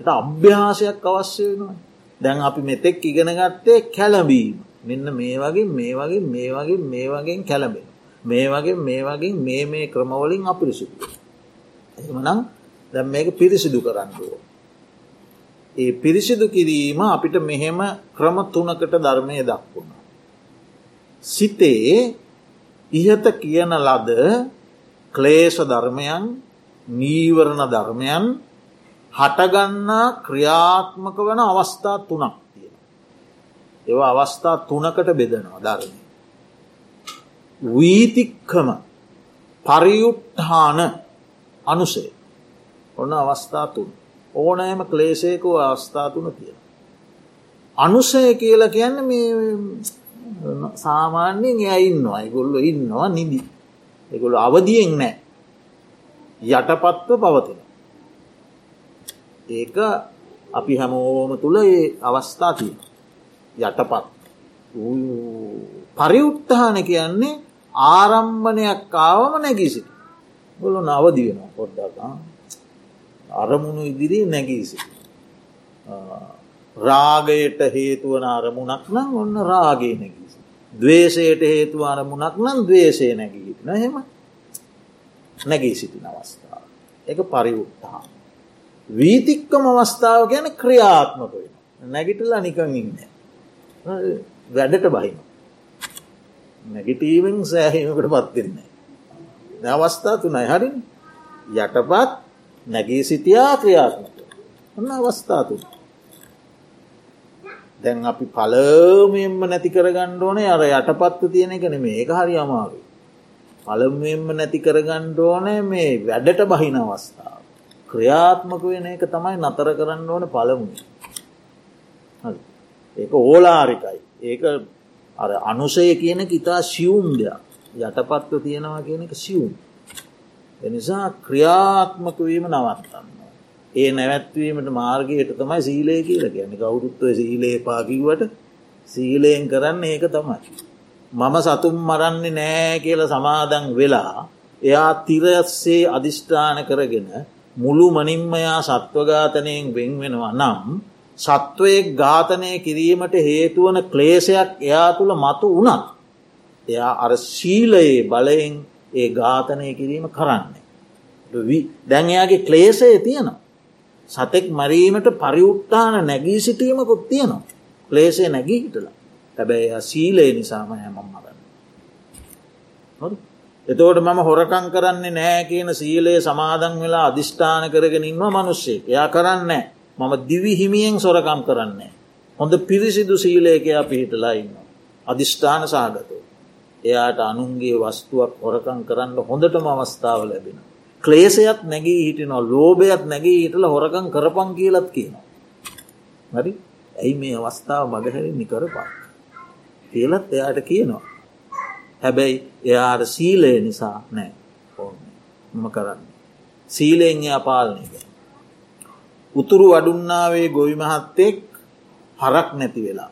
අභ්‍යාසයක් අවශ්‍ය වෙනවා. දැන් අපි මෙතෙක් ඉගෙන ගත්තේ කැලබීම. මෙන්න මේ වගේ මේ වගේ මේ වගේ මේ වගේ කැලබෙන. මේ වගේ මේ වගේ මේ මේ ක්‍රමවලින් අපිරිසිදු. එමනම් දැම් මේක පිරිසිදු කරන්නුව. ඒ පිරිසිදු කිරීම අපිට මෙහෙම ක්‍රම තුනකට ධර්මය දක්වුණ. සිතේ ඉහත කියන ලද ක්ලේෂ ධර්මයන් නීවරණ ධර්මයන් හටගන්නා ක්‍රියාත්මක වන අවස්ථා තුනක් තියෙන. ඒව අවස්ථා තුනකට බෙදනවා ධර්මය. වීතික්කම පරියුට්හාන අනුසේ ඔන්න අවස්ථා තුන්. ඕනෑම ක්ලේශයකෝ අවස්ථා තුන තියෙන. අනුසය කියලා කියන්න මේ සාමාන්‍යයෙන් එය ඉන්නවා. අයිගොල්ල ඉන්නවා නිදි. එකොළු අවදියෙන් නෑ යටපත්ව පවතින. ඒක අපි හැමෝම තුළ ඒ අවස්ථා තියෙන යටපත්. පරිඋත්තාන කියන්නේ ආරම්භනයක් ආවම නැගීසි ගොලු නවදියනවා පොඩ්ඩක් අරමුණු ඉදිරී නැගීසි රාගයට හේතුවන අරමුණක් නම් ඔන්න රාගේ නැගීසි දවේශයට හේතු අරමුණක් නම් දවේශය නැගී නහෙම නැගී සිටින අවස්ථාව. එක පරිඋත්තාන වීතික්කම අවස්ථාව ගැන ක්‍රියාත්මක වෙන නැගිටලා නිකං ඉන්න. වැඩට බහින නැගිටීවෙන් සෑහීමකට පත්වෙන්නේ අවස්ථා තුනයි. හරින්? යටපත් නැගී සිටියා ක්‍රියාත්මක. ඔන්න අවස්ථාතුන් දැන් අපි පලමයෙන්ම නැති කරගන්න ඕනේ අර යටපත්ව තියෙන එක නෙමේ ඒක හරි අමාරු පළමුුවෙන්ම නැති කරගණ්ඩ ඕනෑ මේ වැඩට බහින අවස්ථාව. ක්‍රියාත්මක වෙන එක තමයි නතර කරන්න ඕන පළමු. ඒක ඕලාරිකයි. ඒක අර අනුසය කියන ඉතා සියුම් දෙයක්. යටපත්ව තියෙනවා කියන එක සියුම්. එනිසා ක්‍රියාත්මක වීම නවත්තන්න. ඒ නැවැත්වීමට මාර්ගයට තමයි සීලය කියල කියන්නේ කවුරුත්ව සීලේ පාකිවට සීලයෙන් කරන්න ඒක තමයි. මම සතුම් මරන්නේ නෑ කියල සමාදන් වෙලා එයා තිරස්සේ අධිෂ්ඨාන කරගෙන මුළු මනින්මයා සත්වඝාතනයෙන් වෙන්වෙනවා නම් සත්වයෙක් ඝාතනය කිරීමට හේතුවන ක්ලේෂයක් එයා තුළ මතු වනත් එයා අර ශීලයේ බලයෙන් ඒ ඝාතනය කිරීම කරන්නේ. දැන් එයාගේ ක්ලේෂය තියෙනවා. සතෙක් මරීමට පරිඋත්තාන නැගී සිටීමකුත් තියෙනවා. ක්ලේෂය නැගී හිටලා. හැබැයි සීලේ නිසාම හැමම් මරන්න. එතෝට මම හොරකං කරන්නේ නෑ කියන සීලයේ සමාදන් වෙලා අධිෂ්ඨාන කරගෙන ඉන්නවා මනුස්සේ එයා කරන්න මම දිවි හිමියෙන් සොරකම් කරන්නේ. හොඳ පිරිසිදු සීලයකයා පිහිටලා ඉන්න. අධිෂ්ඨාන සාගතව. එයාට අනුන්ගේ වස්තුවක් හොරකං කරන්න හොඳටම අවස්ථාව ලැබෙන. ක්ලේසයත් නැගී හිටිනවා ලෝබයත් නැගේ හිටල හොරකං කරපං කියලත් කියනවා. හරි ඇයි මේ අවස්ථාව මගහැරින් නිකරපා. කියලත් එයාට කියනවා. හැබැයි එයාට සීලය නිසා නෑ ඕම කරන්න. සීලයෙන් එයා පාලනය කර. උතුරු වඩුන්නාවේ ගොවි මහත්තෙක් හරක් නැති වෙලා.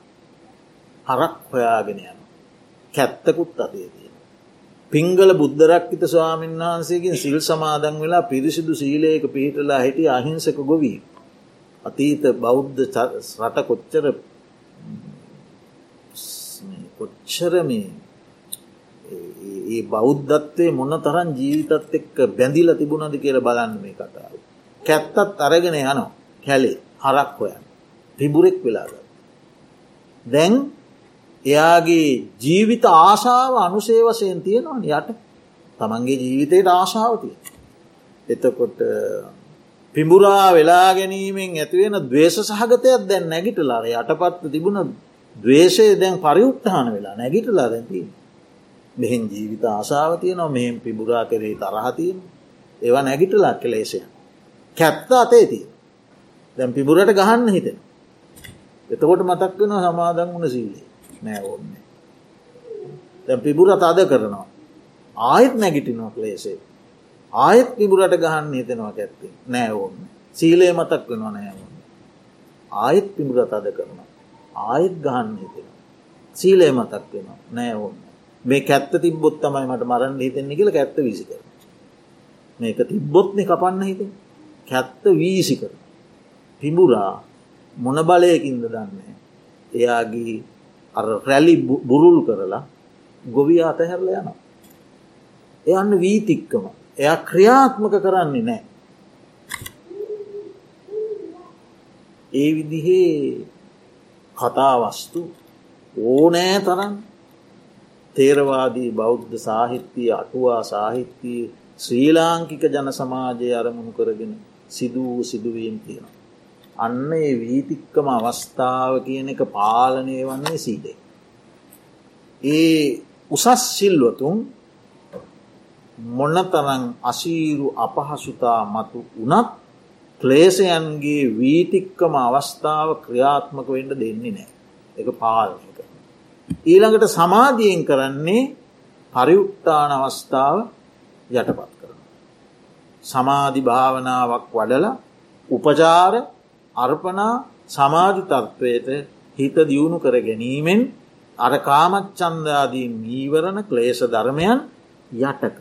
හරක් හොයාගෙන යන. කැත්තකුත් අතේ තියෙන. පිංගල බුද්ධරක්කිත ස්වාමීන් වහන්සේකින් සිල් සමාදන් වෙලා පිරිසිදු සීලයක පිහිටලා හිටිය අහිංසක ගොවී. අතීත බෞද්ධ රට කොච්චර කොච්චර මේ ඒ බෞද්ධත්වය මොන්න තරන් ජීවිතත් එක්ක බැඳිල තිබුණද කියල බලන්න මේ කතාව. කැත්තත් අරගෙන යනවා කැලේ හරක් හොයන් පිබුරෙක් වෙලාග. දැන් එයාගේ ජීවිත ආශාව අනුසේ වසයෙන් තියෙනවා යට තමන්ගේ ජීවිතයට ආශාවතිය. එතකොට පිඹුරා වෙලා ගැනීමෙන් ඇතිවෙන දවේශ සහගතයක් දැන් නැගිටලාර යටපත්ව තිබුණ දවේශය දැන් පරිඋත්හාන වෙලා නැගිටලා දැතිී. මෙහෙන් ජීවිත ආසාාවතිය නො මෙහෙම පිබුරා කරේ තරහතියෙන් ඒවා නැගිටලා කෙලේශය. කැත්ත අතේතිය. දැම් පිබුරට ගහන්න හිතෙන. එතකොට මතක් වෙන සමාදන් වුණ සීලේ නෑ ඕන්නේ. දැම් පිබුරත් අද කරනවා. ආයෙත් නැගිටිනවා ක්ලේසේ. ආයෙත් පිබුරට ගහන්න හිතෙනවා ඇත්තේ නෑ ඕන්න. සීලේ මතක් වෙනවා නෑ ඕන්න. ආයෙත් පිබුරත් අද කරනවා. ආයෙත් ගහන්න හිතෙන. සීලේ මතක් වෙනවා නෑ ඕන්න. මේ කැත්ත තිබ්බොත් තමයි මට මරන්න හිතෙන්නේ කියල කැත්ත වීසි කර. මේක තිබ්බොත්න කපන්න හිත කැත්ත වීසි කර. පිඹුරා මොන බලයකින්ද දන්නේ. එයාගේ අර රැලි බුරුල් කරලා ගොවිය අතහැරල යනවා. එයන්න වීතික්කම එයා ක්‍රියාත්මක කරන්නේ නෑ. ඒ විදිහේ කතාවස්තු ඕනෑ තරන් තේරවාදී බෞද්ධ සාහිත්‍යය අටුවා සාහිත්‍යයේ ශ්‍රී ලාංකික ජන සමාජය අරමුණු කරගෙන සිදුවූ සිදුවීම් තියෙන. අන්න ඒ වීතික්කම අවස්ථාව කියන එක පාලනය වන්නේ සීදේ. ඒ උසස් සිල්වතුන් මොන්නතරං අසීරු අපහසුතා මතු වනත් ක්ලේසයන්ගේ වීතික්කම අවස්ථාව ක්‍රියාත්මක වෙන්ඩ දෙන්නේ නෑ එක පාලනය කර. ඊළඟට සමාධියෙන් කරන්නේ පරිඋක්තාන අවස්ථාව යටපත් කරන. සමාධි භාවනාවක් වඩල උපචාර අර්පනා සමාධි තත්ත්වයට හිත දියුණු කර ගැනීමෙන් අර කාමච්චන්දාදී මීවරණ ක්ලේෂ ධර්මයන් යට කර.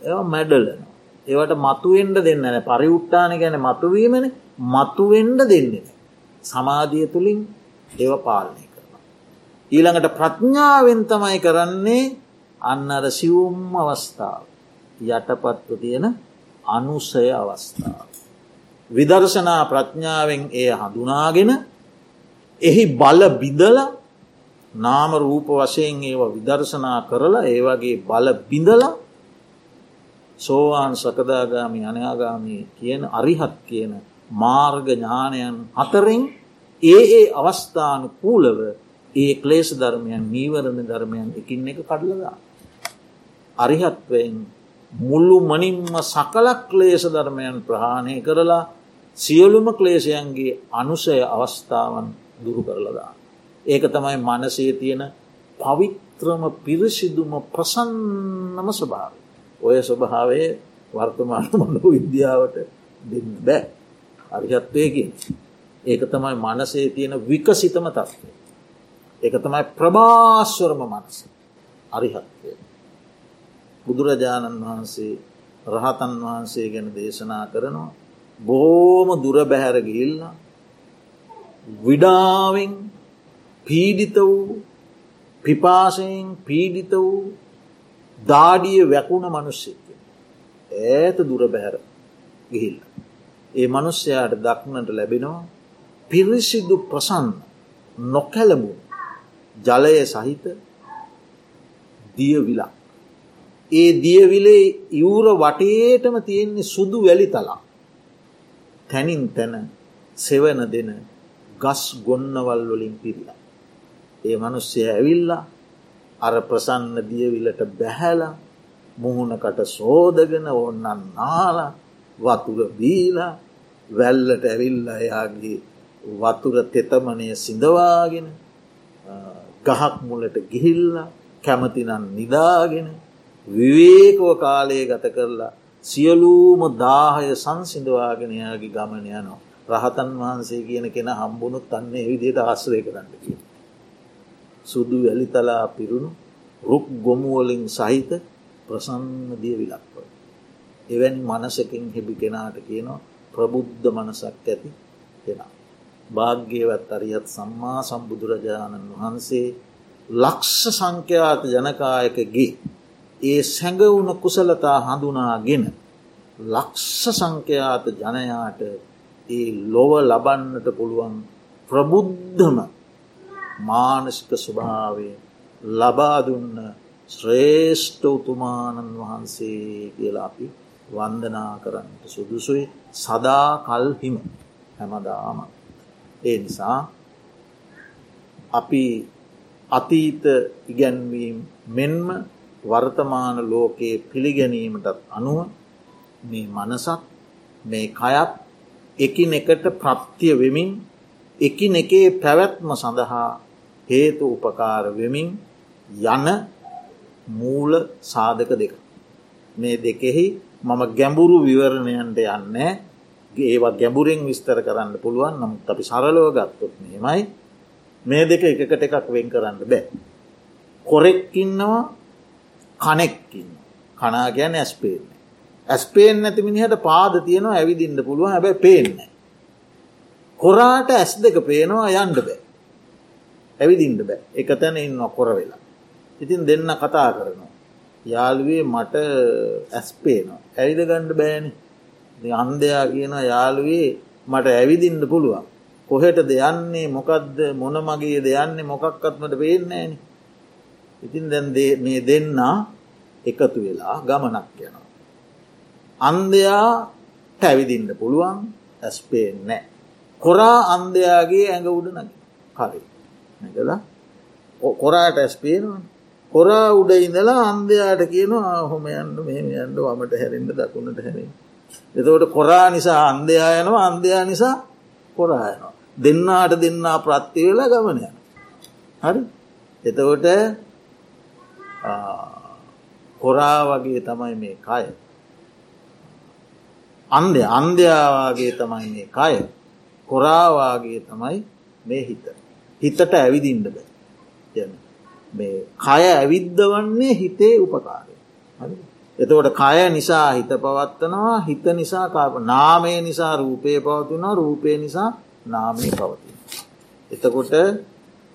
ඒ මැඩලන. ඒවට මතුවෙන්ඩ දෙන්න පරිඋට්ටාන ගැන මතුවීමන මතුවෙන්ඩ දෙන්නේ. සමාධිය තුළින් ඒව පාලනය කරන. ඊළඟට ප්‍රඥාවෙන් තමයි කරන්නේ අන්න අර සිවුම් අවස්ථාව. යටපත්ව තියෙන අනුසය අවස්ථාව. විදර්ශනා ප්‍රඥාවෙන් එය හඳුනාගෙන එහි බල බිදල නාම රූප වශයෙන් ඒවා විදර්ශනා කරලා ඒවගේ බල බිඳලා සෝවාන් සකදාගාමි අනයාගාමී කියන අරිහත් කියන මාර්ග ඥානයන් අතරින් ඒ ඒ අවස්ථානු කූලව ඒ ක්ලේෂ ධර්මයන් නීවරණ ධර්මයන් එකින් එක කඩලදා. අරිහත්වයෙන් මුල්ලු මනින්ම සකලක් ක්ලේෂ ධර්මයන් ප්‍රහාණය කරලා සියලුම ක්ලේෂයන්ගේ අනුසය අවස්ථාවන් දුරු කරලදා. ඒක තමයි මනසේ තියෙන පවිත්‍රම පිරිසිදුම ප්‍රසන්නම ස්වභාව. ඔය ස්වභාවය වර්තමාන මනු විද්‍යාවට දෙන්න බෑ අරිහත්වයකින්. ඒක තමයි මනසේ තියෙන විකසිතම තත්වය. ඒක තමයි ප්‍රභාස්වරම මනස අරිහත්වය. බුදුරජාණන් වහන්සේ රහතන් වහන්සේ ගැන දේශනා කරනවා බොහෝම දුර බැහැර ගිල්ල විඩාවෙන් පීඩිත වූ පිපාසයෙන් පීඩිත වූ දාඩිය වැකුණ මනුෂ්‍යක ඇත දුර බැහැර ගිහිල්ල. ඒ මනුස්්‍යයාට දක්නට ලැබෙනවා පිරිසිදු ප්‍රසන්න නොකැලමු ජලය සහිත දියවිලා. ඒ දියවිලේ ඉවුර වටේටම තියෙන්නේ සුදු වැලි තලා. තැනින් තැන සෙවන දෙන ගස් ගොන්නවල් වලින් පිරිලා. ඒ මනුස්්‍යය ඇවිල්ලා අර ප්‍රසන්න දියවිලට බැහැලා මුහුණකට සෝදගෙන ඔන්නන් නාල වතුර බීලා වැල්ලට ඇවිල්ල එයාගේ වතුර තෙතමනය සිඳවාගෙන ගහක් මුලට ගිහිල්ල කැමතිනන් නිදාගෙන විවේකෝ කාලය ගත කරලා සියලූම දාහය සංසිඳවාගෙනයාගේ ගමන යනවා. රහතන් වහන්සේ කියන කෙන හම්බුණුත් අන්නේ විදියට ආශ්‍රය කරන්න කිය. සුදු වැලිතලා පිරුණු රුක් ගොමුවලින් සහිත ප්‍රසන්න දිය විලක්ව. එවැනි මනසකින් හෙබි කෙනාට කියනවා ප්‍රබුද්ධ මනසක් ඇති කෙනා. භාග්‍යවත් අරියත් සම්මා සම්බුදුරජාණන් වහන්සේ ලක්ෂ සංඛ්‍යාත ජනකායකගේ ඒ සැඟවුණ කුසලතා හඳුනාගෙන ලක්ෂ සංඛ්‍යාත ජනයාට ඒ ලොව ලබන්නට පුළුවන් ප්‍රබුද්ධම මානසික ස්වභාවය ලබාදුන්න ශ්‍රේෂ්ඨ උතුමානන් වහන්සේ කියලා අපි වන්දනා කරන්නට සුදුසුයි සදා කල්හිම හැමදාම. ඒ නිසා අපි අතීත ඉගැන්වීම් මෙන්ම වර්තමාන ලෝකයේ පිළිගැනීමටත් අනුව මේ මනසත් මේ කයත් එකින් එකට ප්‍රත්තිය වෙමින් එකින් එකේ පැවැත්ම සඳහා හේතු උපකාර වෙමින් යන මූල සාධක දෙක. මේ දෙකෙහි මම ගැඹුරු විවරණයන්ට යන්නේ ඒවා ගැඹුරෙන් විස්තර කරන්න පුළුවන් නමුත් අපි සරලෝ ගත්තොත් මෙමයි මේ දෙක එකකට එකක් වෙන් කරන්න බෑ. කොරෙක්කින්නවා කනෙක්කින්න කනා ගැන ඇස්පේන්නේ. ඇස්පේෙන් නැති මිනිහට පාද තියෙනවා ඇවිදින්න පුළුවන් හැබැ පේන්න. කොරාට ඇස් දෙක පේනවා යන්ඩ බෑ. ඇවිදින්ට බෑ එක තැන ඉන්න කොර වෙලා. ඉතින් දෙන්න කතා කරනවා. යාළුවේ මට ඇස්පේනවා. ඇවිද ගණ්ඩ බෑනි අන්දයා කියන යාළුවේ මට ඇවිදින්න පුළුවන්. කොහෙට දෙයන්නේ මොකක්ද මොන මගේ දෙයන්නේ මොකක්කත්මට පේන්නේන ඉතින් දැන් මේ දෙන්න එකතු වෙලා ගමනක් යනවා. අන්දයා ටැවිදින්න පුළුවන් ඇස්පේෙන් නෑ. කොරා අන්දයාගේ ඇඟ උඩ නග හරි නැකලා කොරාට ඇස්පේනවා කොරා උඩ ඉඳලා අන්දයාට කියනවා හොම යන්න මෙහම යන්න වමට හැරෙන්ට දකුණට හැරෙන්. එතවට කොරා නිසා අන්දයා යනවා අන්දයා නිසා කොරායනවා. දෙන්නාට දෙන්නා ප්‍රත්තිවෙලා ගමනය. හරි එතකොට කොරා වගේ තමයි මේ කය. අන්දය අන්දයාවාගේ තමයි මේ කය කොරාවාගේ තමයි මේ හිත. හිතට ඇවිදින්ට බෑ යන මේ කය ඇවිද්ධ වන්නේ හිතේ උපකාරය. එතවට කය නිසා හිත පවත්වනවා හිත නිසා කාප නාමය නිසා රූපය පවතිනවා රූපය නිසා නාමය පවතින. එතකොට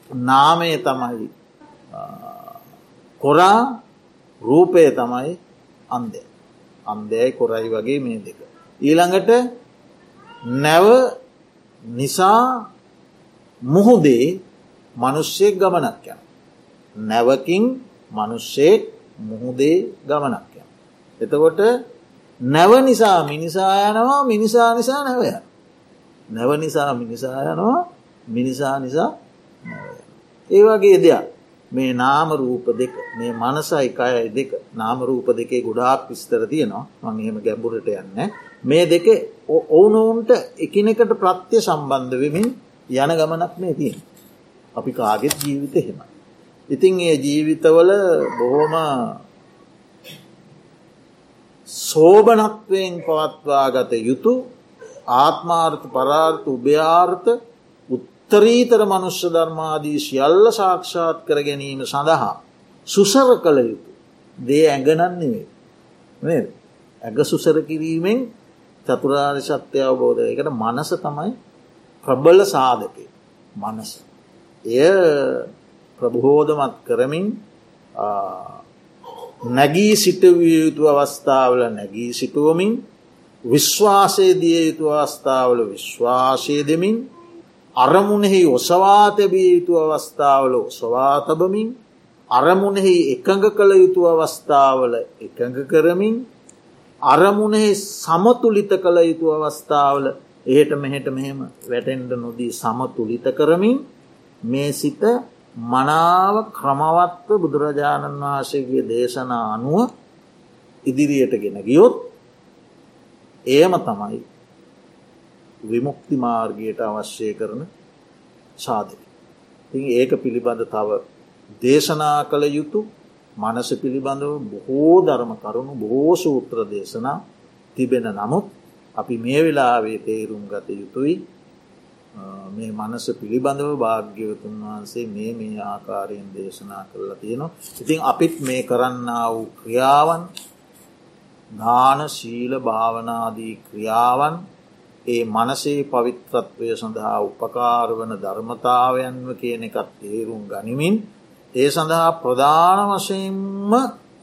නාමය තමයි කොරා රූපය තමයි අන්දය. අන්දයයි කොරයි වගේ මේ දෙක. ඊළඟට නැව නිසා මුහුදේ මනුෂ්‍යයෙක් ගමනක් යන. නැවකින් මනුෂ්‍යයෙක් මුහුදේ ගමනක් යන. එතකොට නැව නිසා මිනිසා යනවා මිනිසා නිසා නැවය. නැව නිසා මිනිසා යනවා මිනිසා නිසා ඒ වගේ දෙයක් මේ නාම රූප දෙක මේ මනසයි කයයි දෙක නාම රූප දෙකේ ගොඩාක් විස්තර තියෙනවා. මං එහෙම ගැඹුරට යන්න. මේ දෙක ඔවුනොවුන්ට එකිනෙකට ප්‍රත්‍ය සම්බන්ධ වෙමින් යන ගමනක් මේ තියෙන අපි කාගෙත් ජීවිත හෙම ඉතින් ඒ ජීවිතවල බොහෝම සෝභනත්වයෙන් පවත්වා ගත යුතු ආත්මාර්ථ පරාර්ථ උභයාර්ථ උත්තරීතර මනුෂ්‍ය ධර්මාදී සියල්ල සාක්ෂාත් කර ගැනීම සඳහා සුසර කළ යුතු. දේ ඇඟනන්නෙවේ ඇග සුසර කිරීමෙන් චතුරාරි සත්‍ය අවබෝධ එකට මනස තමයි ප්‍රබල සාධකය මනස. එය ප්‍රබහෝධමත් කරමින් නැගී සිටවිය යුතු අවස්ථාවල නැගී සිටුවමින් විශ්වාසය දිය යුතු අවස්ථාවල විශ්වාසය දෙමින් අරමුණෙහි ඔසවා තැබිය යුතු අවස්ථාවල ඔසවා තබමින් අරමුණෙහි එකඟ කළ යුතු අවස්ථාවල එකඟ කරමින් අරමුණෙහි සමතුලිත කළ යුතු අවස්ථාවල එහෙට මෙහෙට මෙහෙම වැටෙන්ඩ නොදී සමතුලිත කරමින් මේ සිත මනාව ක්‍රමවත්ව බුදුරජාණන් වහන්සේගේ දේශනා අනුව ඉදිරියට ගෙන ගියොත් ඒම තමයි විමුක්ති මාර්ගයට අවශ්‍යය කරන සාධක. ති ඒක පිළිබඳ තව දේශනා කළ යුතු මනස පිළිබඳව බොහෝ ධර්ම කරුණු බොහෝ සූත්‍ර දේශනා තිබෙන නමුත් අපි මේ වෙලාවේ තේරුම් ගත යුතුයි මේ මනස පිළිබඳව භාග්‍යවතුන් වහන්සේ මේ මේ ආකාරයෙන් දේශනා කරලා තියෙනවා. ඉතින් අපිත් මේ කරන්න වූ ක්‍රියාවන් දාන ශීල භාවනාදී ක්‍රියාවන් ඒ මනසේ පවිත්‍රත්වය සඳහා උපකාර වන ධර්මතාවයන්ව කියන එකත් තේරුම් ගනිමින් ඒ සඳහා ප්‍රධාන වශයෙන්ම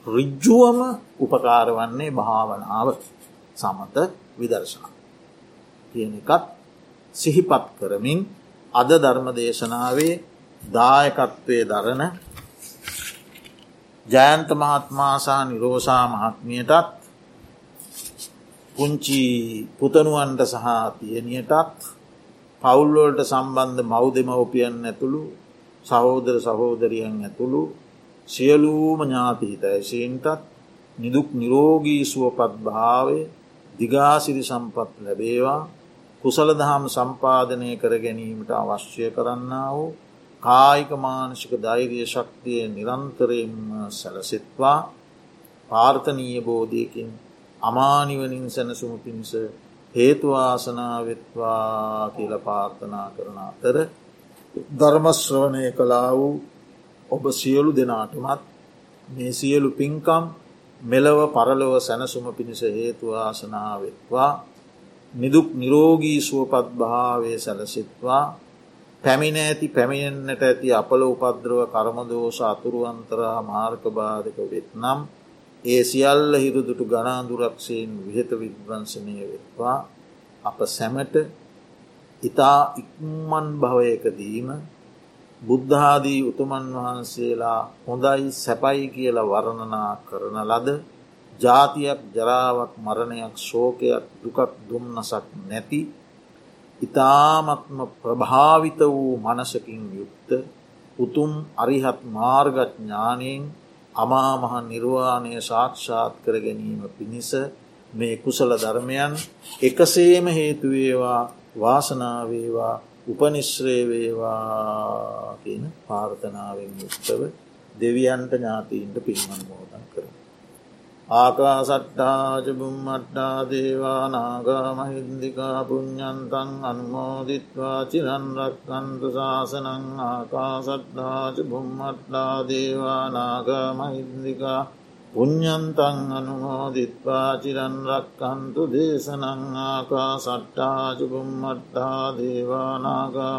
රිජ්ජුවම උපකාර වන්නේ භාවනාව සමත විදර්ශනා. කියන එකත් සිහිපත් කරමින් අද ධර්ම දේශනාවේ දායකත්වය දරන ජයන්ත මහත්මාසා නිරෝසා මහත්මියටත් පුංචි පුතනුවන්ට සහ තියනියටත් පවුල්වලට සම්බන්ධ මව් දෙමවපියන් ඇතුළු සහෝදර සහෝදරියන් ඇතුළු සියලූම ඥාතිහිත ඇසීන්ටත් නිදුක් නිරෝගී සුවපත් භාවය දිගාසිරි සම්පත් ලැබේවා. කුසල දහම් සම්පාධනය කර ගැනීමට අවශ්‍ය කරන්න වූ කායික මානසික ධෛර්ය ශක්තිය නිරන්තරයෙන්ම සැලසෙත්වා. පාර්ථනීය බෝධයකින් අමානිවනින් සැනසුම පිණිස හේතුවාසනාවෙත්වා කියල පාර්ථනා කරන අතර ධර්මශ්‍රවණය කලා වූ ඔබ සියලු දෙනාටමත් මේ සියලු පින්කම් මෙලව පරලොව සැනසුම පිණිස හේතුවාසනාවෙත්වා නිදුක් නිරෝගී සුවපත් භාවය සැලසිත්වා. පැමිණ ඇති පැමිණෙන්න්නට ඇති අපල උපද්‍රව කරමදෝෂ අතුරුවන්තරා මාර්කබාධක වෙත්නම් ඒ සියල්ල හිරුදුටු ගනාදුරක්ෂයෙන් විහත විද්වංශනය වෙත්වා. අප සැමට ඉතා ඉක්මන් භවයකදීම බුද්ධාදී උතුමන් වහන්සේලා හොඳයි සැපයි කියල වරණනා කරන ලද ජාතියක් ජරාවක් මරණයක් ශෝකයක් දුකක් දුම්නසක් නැති ඉතාමත්ම ප්‍රභාවිත වූ මනසකින් යුක්ත උතුම් අරිහත් මාර්ගඥානයෙන් අමාමහ නිර්වාණය සාක්ෂාත් කර ගැනීම පිණිස මේ කුසල ධර්මයන් එකසේම හේතුවේවා වාසනාවේවා උපනිශ්‍රේවේවා කියන පාර්ථනාවෙන් යුක්තව දෙවියන්ට ඥාතීන්ට පින්මන් මෝදන් කරන. ආකාසට්ටාජ බුම්මට්ටා දේවා නාගා මහින්දිකා පුඤ්ඥන්තන් අනුමෝදිත්වා චිරන්රක්කන්තු ශාසනං ආකාසට්ටාජ බුම්මට්ටා දේවා නාගා මහින්දිකා පුඤ්ඥන්තන් අනුමෝදිත්වා චිරන්රක්කන්තු දේශනං ආකාසට්ටාජ බුම්මට්ටා දේවා නාගා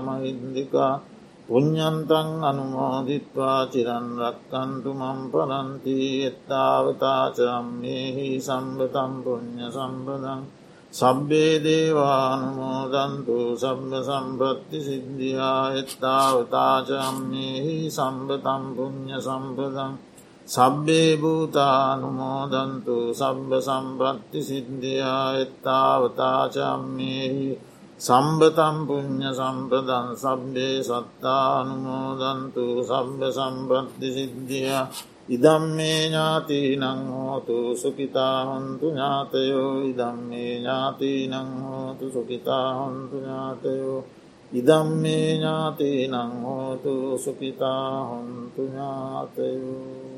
මහින්දිකා පුඤ්ඥන්තන් අනුමෝදිත්වා චිරන්රක්කන්තු මම් පරන්ති එත්තාවතාචම්මෙහි සම්බතම් පුුණ්්‍ය සම්බදං සබ්බේ දේවානුමෝදන්තු සබ්බ සම්පත්ති සිද්ධියා. එත්තාවතාචම්මෙහි සම්බතම් පුුණ්්‍ය සම්පදං සබ්බේ භූතානුමෝදන්තු සබ්බ සම්පත්ති සිද්ධියා. එත්තාවතාචම්මෙහි සම්බතම් පුුණ්්‍ය සම්පදන් සබ්බේ සත්තානුමෝදන්තු සබ්බ සම්පත්ති සිද්ධිය. ඉදම් මේ ඥාති නංහෝතු සුකිතාහොන්තු ඥාතයෝ. ඉදම් මේ ඥාති නංහෝතු සුකිතාහොන්තු ඥාතයෝ. ඉදම් මේ ඥාති නංහෝතු සුකිතාහොන්තු ඥාතයෝ.